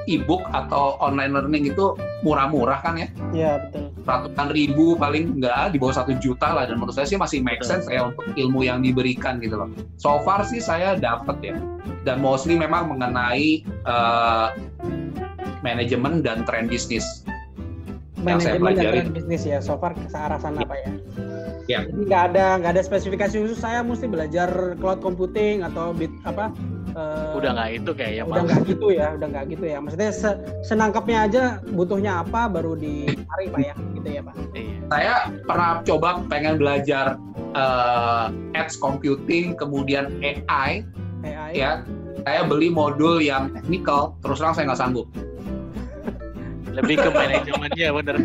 e-book atau online learning itu murah-murah kan ya Iya betul. Ratusan ribu paling enggak di bawah satu juta lah dan menurut saya sih masih make sense ya untuk ilmu yang diberikan gitu loh. So far sih saya dapat ya dan mostly memang mengenai eh, manajemen dan tren bisnis. Yang saya Manajemen dan pelajari. tren bisnis ya, so far ke arah sana pak ya. Ya. Jadi nggak ada nggak ada spesifikasi khusus saya mesti belajar cloud computing atau bit apa? Eh, Udah nggak itu kayaknya udah nggak gitu ya, udah nggak gitu ya. Maksudnya se- senangkapnya aja butuhnya apa baru dicari pak ya, gitu ya pak. Iya. Saya pernah coba pengen belajar eh, edge computing kemudian AI AI. ya. Saya beli modul yang technical, terus terang saya nggak sanggup. Lebih ke manajemennya bener.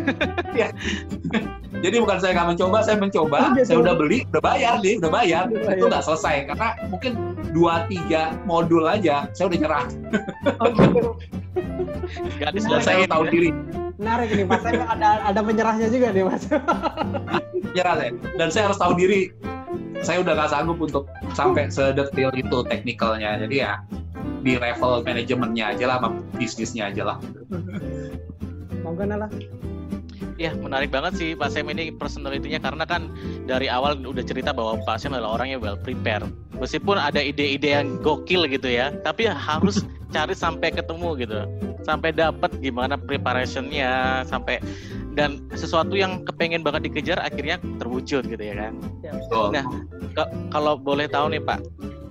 Jadi bukan saya nggak mencoba, saya mencoba, Oh, saya udah beli, udah bayar nih, udah bayar, Udah itu bayar. nggak selesai karena mungkin dua tiga modul aja, saya udah nyerah. Oh, gitu. Nggak Dan saya diselesaiin. tahu ya. diri, Menarik nih mas, saya ada ada penyerahnya juga nih mas. nyerah saya. Dan saya harus tahu diri, saya udah nggak sanggup untuk sampai sedetil itu teknikalnya. Jadi ya di level manajemennya aja lah, sama bisnisnya aja lah. Monggo lah. Ya menarik banget sih Pak Sam ini personalitinya karena kan dari awal udah cerita bahwa Pak Sam adalah orang yang well prepared. Meskipun ada ide-ide yang gokil gitu ya, tapi harus cari sampai ketemu gitu, sampai dapat gimana preparationnya, sampai dan sesuatu yang kepengen banget dikejar akhirnya terwujud gitu ya kan. Betul. Nah, kalau boleh tahu nih Pak,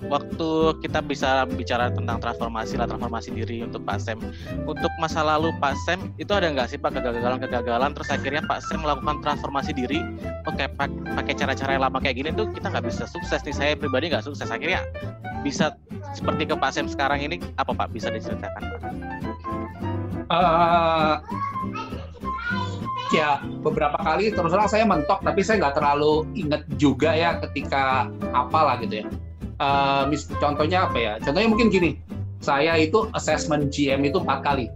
waktu kita bisa bicara tentang transformasi lah transformasi diri untuk Pak Sam. Untuk masa lalu Pak Sam itu ada nggak sih Pak kegagalan-kegagalan terus akhirnya Pak Sam melakukan transformasi diri oke pak- pakai cara-cara yang lama kayak gini tuh kita nggak bisa sukses nih saya pribadi nggak sukses akhirnya bisa seperti ke Pak Sam sekarang ini apa Pak bisa diceritakan Pak? Eh, ya beberapa kali terus terang saya mentok tapi saya nggak terlalu inget juga ya ketika apalah gitu ya Mis- contohnya apa ya? Contohnya mungkin gini. Saya itu assessment GM itu empat kali.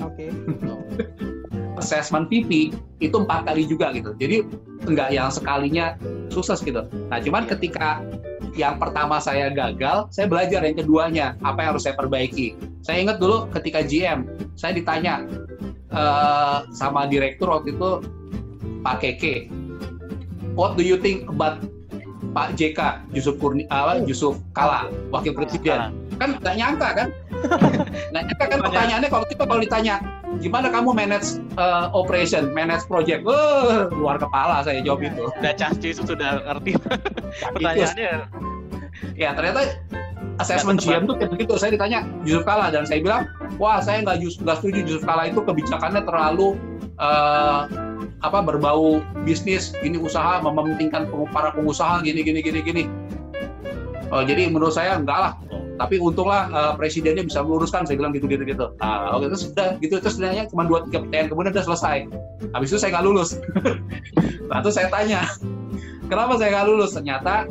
Oke. assessment VP itu empat kali juga gitu. Jadi nggak yang sekalinya sukses gitu. Nah cuman ketika yang pertama saya gagal saya belajar yang keduanya apa yang harus saya perbaiki. Saya ingat dulu ketika GM saya ditanya eh, sama direktur waktu itu Pak Keke what do you think about Pak JK Yusuf Kurni apa Yusuf Kala wakil presiden. Kan nggak nyangka kan? Nggak nyangka kan pertanyaannya kalau kita kalau ditanya gimana kamu manage uh, operation manage project? Wah, luar kepala saya jawab itu. Udah casci itu sudah ngerti. Pertanyaannya. ya ternyata assessment GM tuh kayak begitu. Saya ditanya Yusuf Kala dan saya bilang wah saya nggak nggak setuju Yusuf Kala itu kebijakannya terlalu uh, apa berbau bisnis ini usaha mementingkan para pengusaha gini gini gini gini. Oh, jadi menurut saya enggak lah. Tapi untunglah uh, presidennya bisa meluruskan saya bilang gitu gitu gitu. Nah oke terus udah gitu terus nanya cuma dua tiga pertanyaan kemudian udah selesai. Habis itu saya nggak lulus. Nah terus saya tanya kenapa saya nggak lulus? Ternyata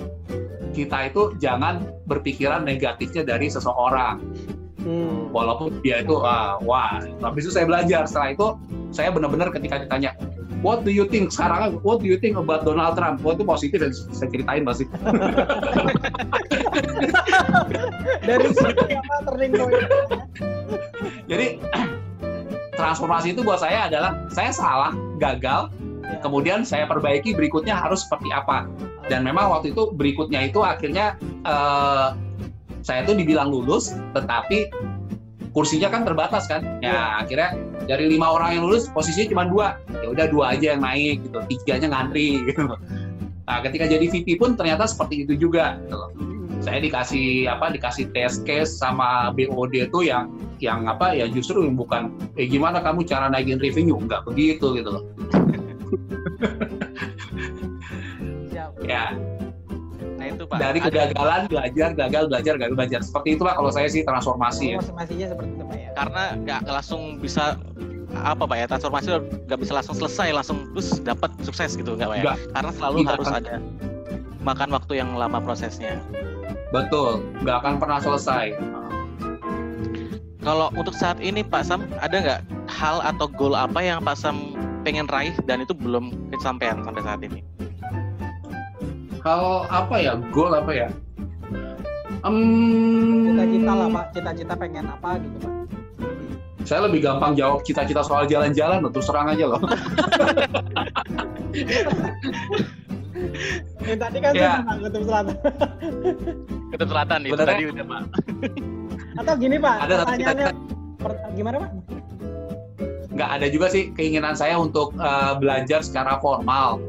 kita itu jangan berpikiran negatifnya dari seseorang. Hmm. walaupun dia itu wah, wah habis itu saya belajar. Setelah itu saya benar-benar ketika ditanya what do you think sekarang what do you think about Donald Trump wah itu positif dan saya ceritain masih Dari situ apa turning point? jadi transformasi itu buat saya adalah saya salah gagal Ya. kemudian saya perbaiki berikutnya harus seperti apa dan memang waktu itu berikutnya itu akhirnya eh, saya tuh dibilang lulus tetapi kursinya kan terbatas kan. Ya akhirnya dari lima orang yang lulus posisinya cuma dua. Ya udah dua aja yang naik gitu. Tiganya ngantri gitu. Nah ketika jadi VP pun ternyata seperti itu juga gitu loh. Saya dikasih apa dikasih test case sama BOD itu yang yang apa ya justru yang bukan eh gimana kamu cara naikin revenue? Nggak begitu gitu loh. Ya Pak. dari ada- kegagalan belajar gagal belajar gagal belajar seperti itulah kalau saya sih transformasi ya Transformasinya seperti itu Pak ya. karena nggak langsung bisa apa pak ya transformasi nggak bisa langsung selesai langsung terus dapat sukses gitu nggak pak ya Nggak. karena selalu Nggak harus akan. ada makan waktu yang lama prosesnya betul nggak akan pernah selesai kalau untuk saat ini Pak Sam ada nggak hal atau goal apa yang Pak Sam pengen raih dan itu belum kesampaian sampai saat ini kalau apa ya goal apa ya Cita-cita lah Pak, cita-cita pengen apa gitu Pak. saya lebih gampang jawab cita-cita soal jalan-jalan loh, terus terang aja loh Yang tadi kan Ya. Kutub Selatan. Kutub Selatan itu Sebenarnya- tadi udah Pak Atau gini Pak, Ada, pertanyaannya per- gimana Pak? nggak ada juga sih keinginan saya untuk eh, belajar secara formal.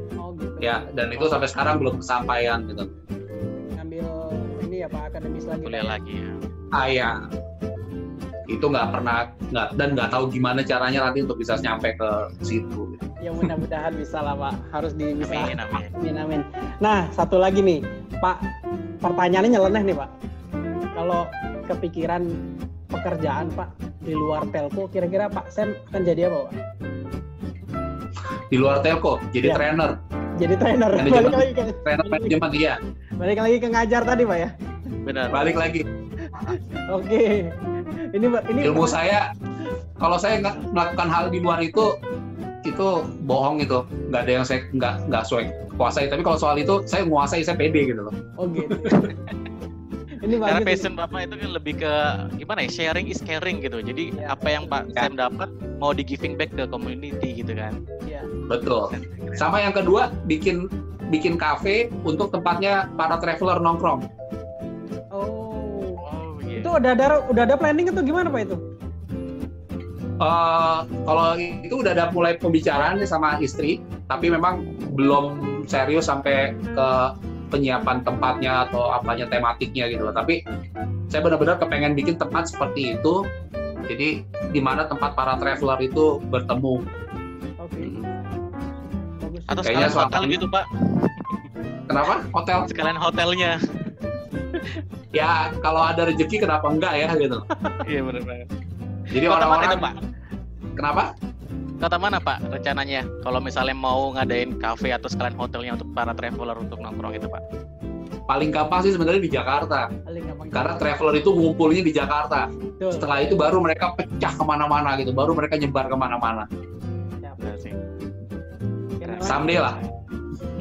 Ya dan itu sampai sekarang belum kesampaian gitu Ngambil ini ya Pak akademis lagi. kuliah lagi ya ah ya itu nggak pernah nggak dan nggak tahu gimana caranya nanti untuk bisa nyampe ke situ Ya mudah-mudahan bisa lah Pak. Harus di bisa. amin amin Amin amin. Nah satu lagi nih Pak, pertanyaannya nyeleneh nih Pak. Kalau kepikiran pekerjaan Pak di luar telco, kira-kira Pak Sam akan jadi apa Pak? di luar telco jadi Ya. trainer Jadi trainer. Manajemen. Balik lagi ke trainer manajemen iya balik lagi ke ngajar tadi Pak ya. benar balik lagi Oke. Ini Pak, ini ilmu saya kalau saya nggak melakukan hal di luar itu itu bohong itu nggak ada yang saya nggak nggak sesuai kuasai tapi kalau soal itu saya menguasai saya pede gitu loh Oh gitu. Ini Karena bagus. passion Bapak itu kan lebih ke gimana ya? Sharing is caring gitu. Jadi Iya. apa yang Pak Ya. Sam dapat mau di giving back ke community gitu kan. Iya. Betul. Sama yang kedua, bikin bikin kafe untuk tempatnya para traveler nongkrong. Oh. Oh iya. Itu udah ada udah ada planning atau gimana Pak itu? Eh, kalau itu udah ada mulai pembicaraan nih sama istri, tapi memang belum serius sampai ke penyiapan tempatnya atau apanya tematiknya gitu loh. Tapi saya benar-benar kepengen bikin tempat seperti itu. Jadi di mana tempat para traveler itu bertemu. Oke. Hmm. Bagus. Atau Kayaknya hotel soalnya- gitu Pak. Kenapa? Hotel? Sekalian hotelnya. Ya kalau ada rezeki kenapa enggak ya gitu. iya benar banget. Jadi orang-orang Pak? kenapa? Kota mana Pak rencananya? Kalau misalnya mau ngadain cafe atau sekalian hotelnya untuk para traveler untuk nongkrong itu Pak? Paling gampang sih sebenarnya di Jakarta. Paling gampang. Karena traveler itu ngumpulnya di Jakarta. Betul. Setelah itu baru mereka pecah ke mana-mana gitu. Baru mereka nyebar ke mana-mana. Someday lah.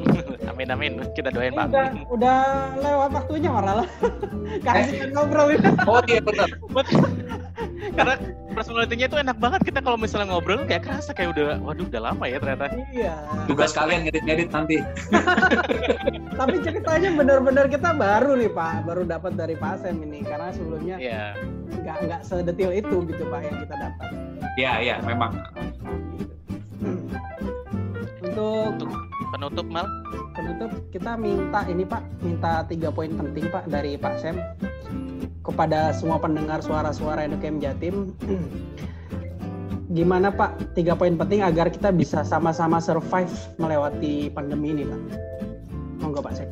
amin amin. Kita doain Pak. udah udah lewat waktunya malah. Kasih ngobrol ini. Oh iya benar. Karena personalitinya itu enak banget kita kalau misalnya ngobrol kayak kerasa kayak udah waduh udah lama ya ternyata. Iya. Tugas kalian ngedit-ngedit nanti. Tapi ceritanya benar-benar kita baru nih Pak, baru dapat dari Pak Sam ini karena sebelumnya Iya. nggak nggak sedetil itu gitu Pak yang kita dapat. Iya iya memang. Untuk Untuk penutup mal penutup kita minta ini Pak, minta tiga poin penting Pak dari Pak Sam kepada semua pendengar suara-suara Endokem Jatim. Gimana Pak tiga poin penting agar kita bisa sama-sama survive melewati pandemi ini Pak? Monggo Pak Sam.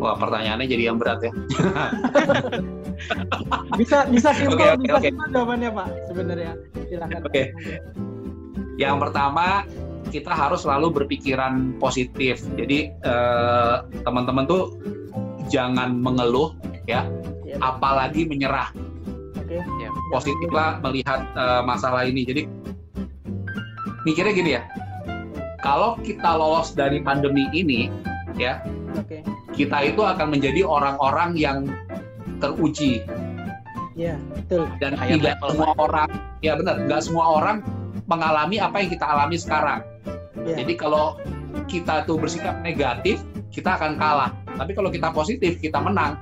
Wah pertanyaannya jadi yang berat ya. Bisa bisa simpel, Oke, oke, bisa oke. simpel jawabannya Pak sebenarnya. Silakan. Oke. Yang pertama kita harus selalu berpikiran positif. Jadi eh, teman-teman tuh jangan mengeluh ya, Iya, apalagi menyerah. Oke. ya. Positiflah melihat eh, masalah ini. Jadi mikirnya gini ya. Kalau kita lolos dari pandemi ini, ya Oke. kita itu akan menjadi orang-orang yang teruji Iya, betul. dan Higher tidak level, semua orang ya benar nggak semua orang mengalami apa yang kita alami sekarang Iya. jadi kalau kita tuh bersikap negatif kita akan kalah tapi kalau kita positif kita menang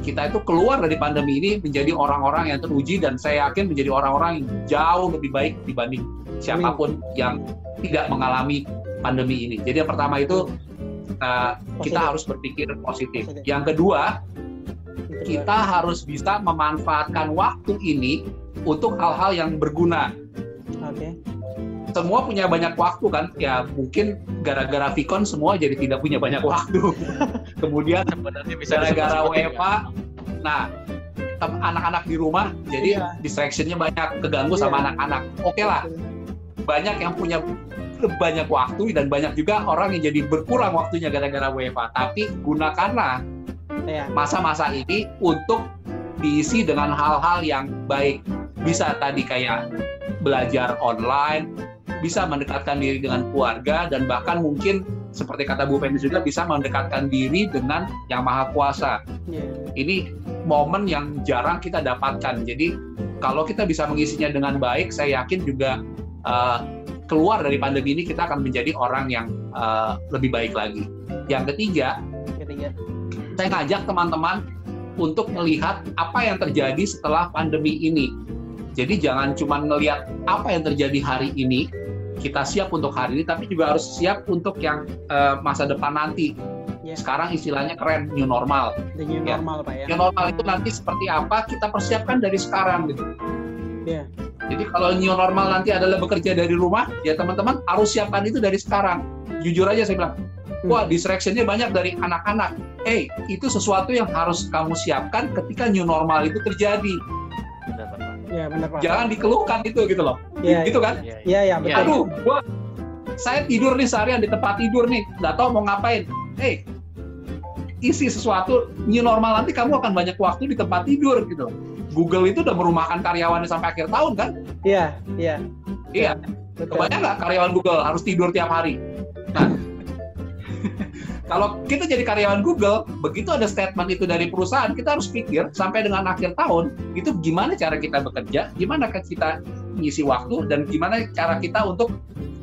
kita itu keluar dari pandemi ini menjadi orang-orang yang teruji dan saya yakin menjadi orang-orang yang jauh lebih baik dibanding siapa pun yang tidak mengalami pandemi ini jadi yang pertama itu uh, kita Positif. harus berpikir positif Positif. yang kedua kita harus bisa memanfaatkan waktu ini untuk hal-hal yang berguna. Oke. Semua punya banyak waktu kan? Ya mungkin gara-gara Vicon semua jadi tidak punya banyak waktu. Kemudian Sebenarnya bisa gara-gara WFA, nah tem- anak-anak di rumah jadi Iya. distraction-nya banyak, keganggu Iya. sama anak-anak. Oke lah, banyak yang punya banyak waktu dan banyak juga orang yang jadi berkurang waktunya gara-gara WFA. Tapi gunakanlah Iya. masa-masa ini untuk diisi dengan hal-hal yang baik. Bisa tadi kayak belajar online, bisa mendekatkan diri dengan keluarga, dan bahkan mungkin seperti kata Bu Feni juga bisa mendekatkan diri dengan Yang Maha Kuasa. Iya. Ini momen yang jarang kita dapatkan. Jadi kalau kita bisa mengisinya dengan baik, saya yakin juga uh, keluar dari pandemi ini kita akan menjadi orang yang uh, lebih baik lagi. Yang ketiga, Ketiga. saya ngajak teman-teman untuk melihat apa yang terjadi setelah pandemi ini. Jadi jangan cuma melihat apa yang terjadi hari ini, kita siap untuk hari ini, tapi juga harus siap untuk yang eh, masa depan nanti. Ya. Sekarang istilahnya keren, new normal. The new Ya. normal Pak ya. New normal itu nanti seperti apa, kita persiapkan dari sekarang. Gitu. Iya. Jadi kalau new normal nanti adalah bekerja dari rumah, ya teman-teman harus siapkan itu dari sekarang. Jujur aja saya bilang, wah distraction-nya banyak dari anak-anak. Eh, itu sesuatu yang harus kamu siapkan ketika new normal itu terjadi. Benar Pak. Jangan dikeluhkan itu gitu loh. Iya. Gitu kan? Iya, iya. Betul. Aduh, gua saya tidur nih seharian di tempat tidur nih, nggak tahu mau ngapain. Eh, isi sesuatu new normal nanti kamu akan banyak waktu di tempat tidur gitu. Google itu udah merumahkan karyawannya sampai akhir tahun kan? Iya iya. Iya. Kebanyakan nggak karyawan Google harus tidur tiap hari? Nah, kalau kita jadi karyawan Google, begitu ada statement itu dari perusahaan, kita harus pikir sampai dengan akhir tahun itu gimana cara kita bekerja, gimana kita ngisi waktu dan gimana cara kita untuk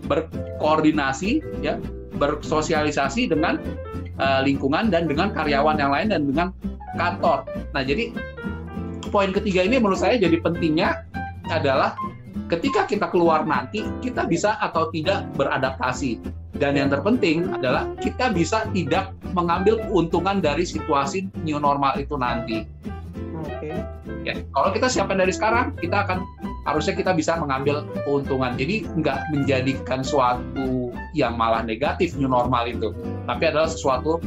berkoordinasi ya, bersosialisasi dengan uh, lingkungan dan dengan karyawan yang lain dan dengan kantor. Nah, jadi poin ketiga ini menurut saya jadi pentingnya adalah ketika kita keluar nanti kita bisa atau tidak beradaptasi dan yang terpenting adalah kita bisa tidak mengambil keuntungan dari situasi new normal itu nanti. Oke. Okay. Ya, kalau kita siapkan dari sekarang, kita akan harusnya kita bisa mengambil keuntungan. Jadi nggak menjadikan suatu yang malah negatif new normal itu, tapi adalah sesuatu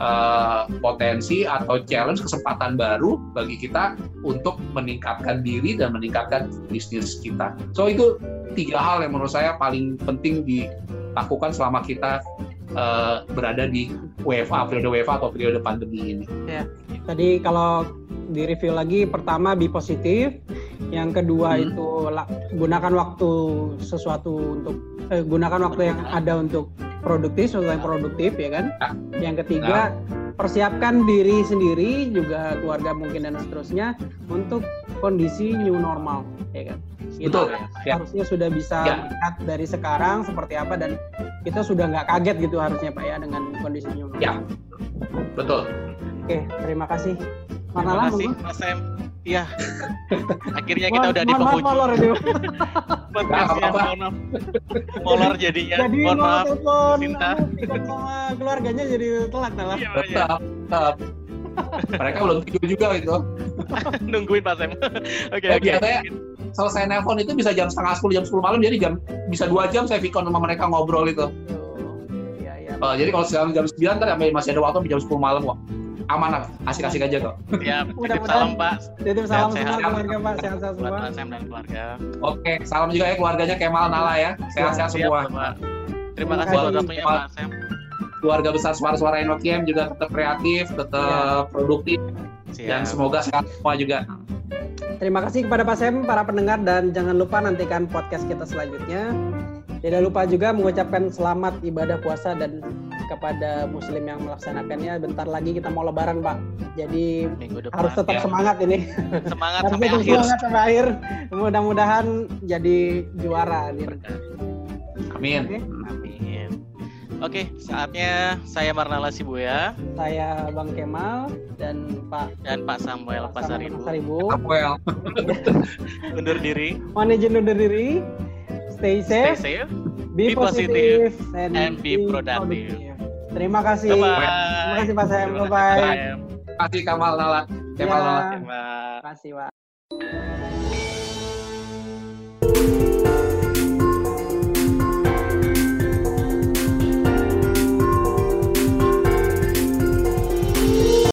uh, potensi atau challenge kesempatan baru bagi kita untuk meningkatkan diri dan meningkatkan bisnis kita. So itu tiga hal yang menurut saya paling penting di lakukan selama kita uh, berada di WFA periode WFA atau periode pandemi ini. Ya. Tadi kalau di review lagi pertama be positif, yang kedua hmm. itu gunakan waktu sesuatu untuk eh, gunakan waktu yang ada untuk produktif sesuatu yang produktif ya kan. Ya. Yang ketiga nah. persiapkan diri sendiri juga keluarga mungkin dan seterusnya untuk kondisi new normal ya kan kita Betul. Ya. harusnya sudah bisa ya. melihat dari sekarang seperti apa dan kita sudah nggak kaget gitu harusnya Pak ya dengan kondisi new normal. Ya, betul. Oke, terima kasih. Terima kasih Mas Sam. Iya. Akhirnya kita udah di penghujung. Molor ini. Podcastnya mohon Molor jadinya. Jadi mohon maaf. Sama keluarganya jadi telak telak. Iya, iya. Tetap. Mereka belum tidur juga itu. Nungguin Pak Sam. Oke, oke. Biasanya selesai nelpon itu bisa jam setengah sepuluh jam sepuluh malam jadi jam bisa dua jam saya vikon sama mereka ngobrol itu. Iya, iya. Uh, jadi kalau sekarang jam sembilan kan masih ada waktu jam sepuluh malam kok. Aman lah, asik-asik aja kok. Ya, titip salam Pak. Titip salam semua keluarga Pak, sehat-sehat semua. Buat Sam dan keluarga. Oke, salam juga ya keluarganya Kemal Nala ya. Sehat-sehat semua. Terima kasih buat waktunya Pak Sam keluarga besar suara-suara Enokiem juga tetap kreatif, tetap ya. produktif, Siap. dan semoga sehat semua juga. Terima kasih kepada Pak Sem, para pendengar, dan jangan lupa nantikan podcast kita selanjutnya. Tidak lupa juga mengucapkan selamat ibadah puasa dan kepada muslim yang melaksanakannya. Bentar lagi kita mau lebaran, Pak. Jadi harus tetap ya. semangat ini. Semangat harus sampai akhir. Semangat sampai akhir. Mudah-mudahan jadi juara. Amin. Okay. Oke, saatnya saya Marnala Sibuya. Saya Bang Kemal dan Pak dan Pak Samuel Pasaribu. Pasaribu. Samuel. undur diri. Manajer undur diri. Stay safe. Stay safe. Be, be positive, and, and be productive. Terima kasih. Bye. Terima kasih Pak Sam. Bye. Terima kasih Kamal Nala. Kemal ya, Nala. Terima kasih Pak.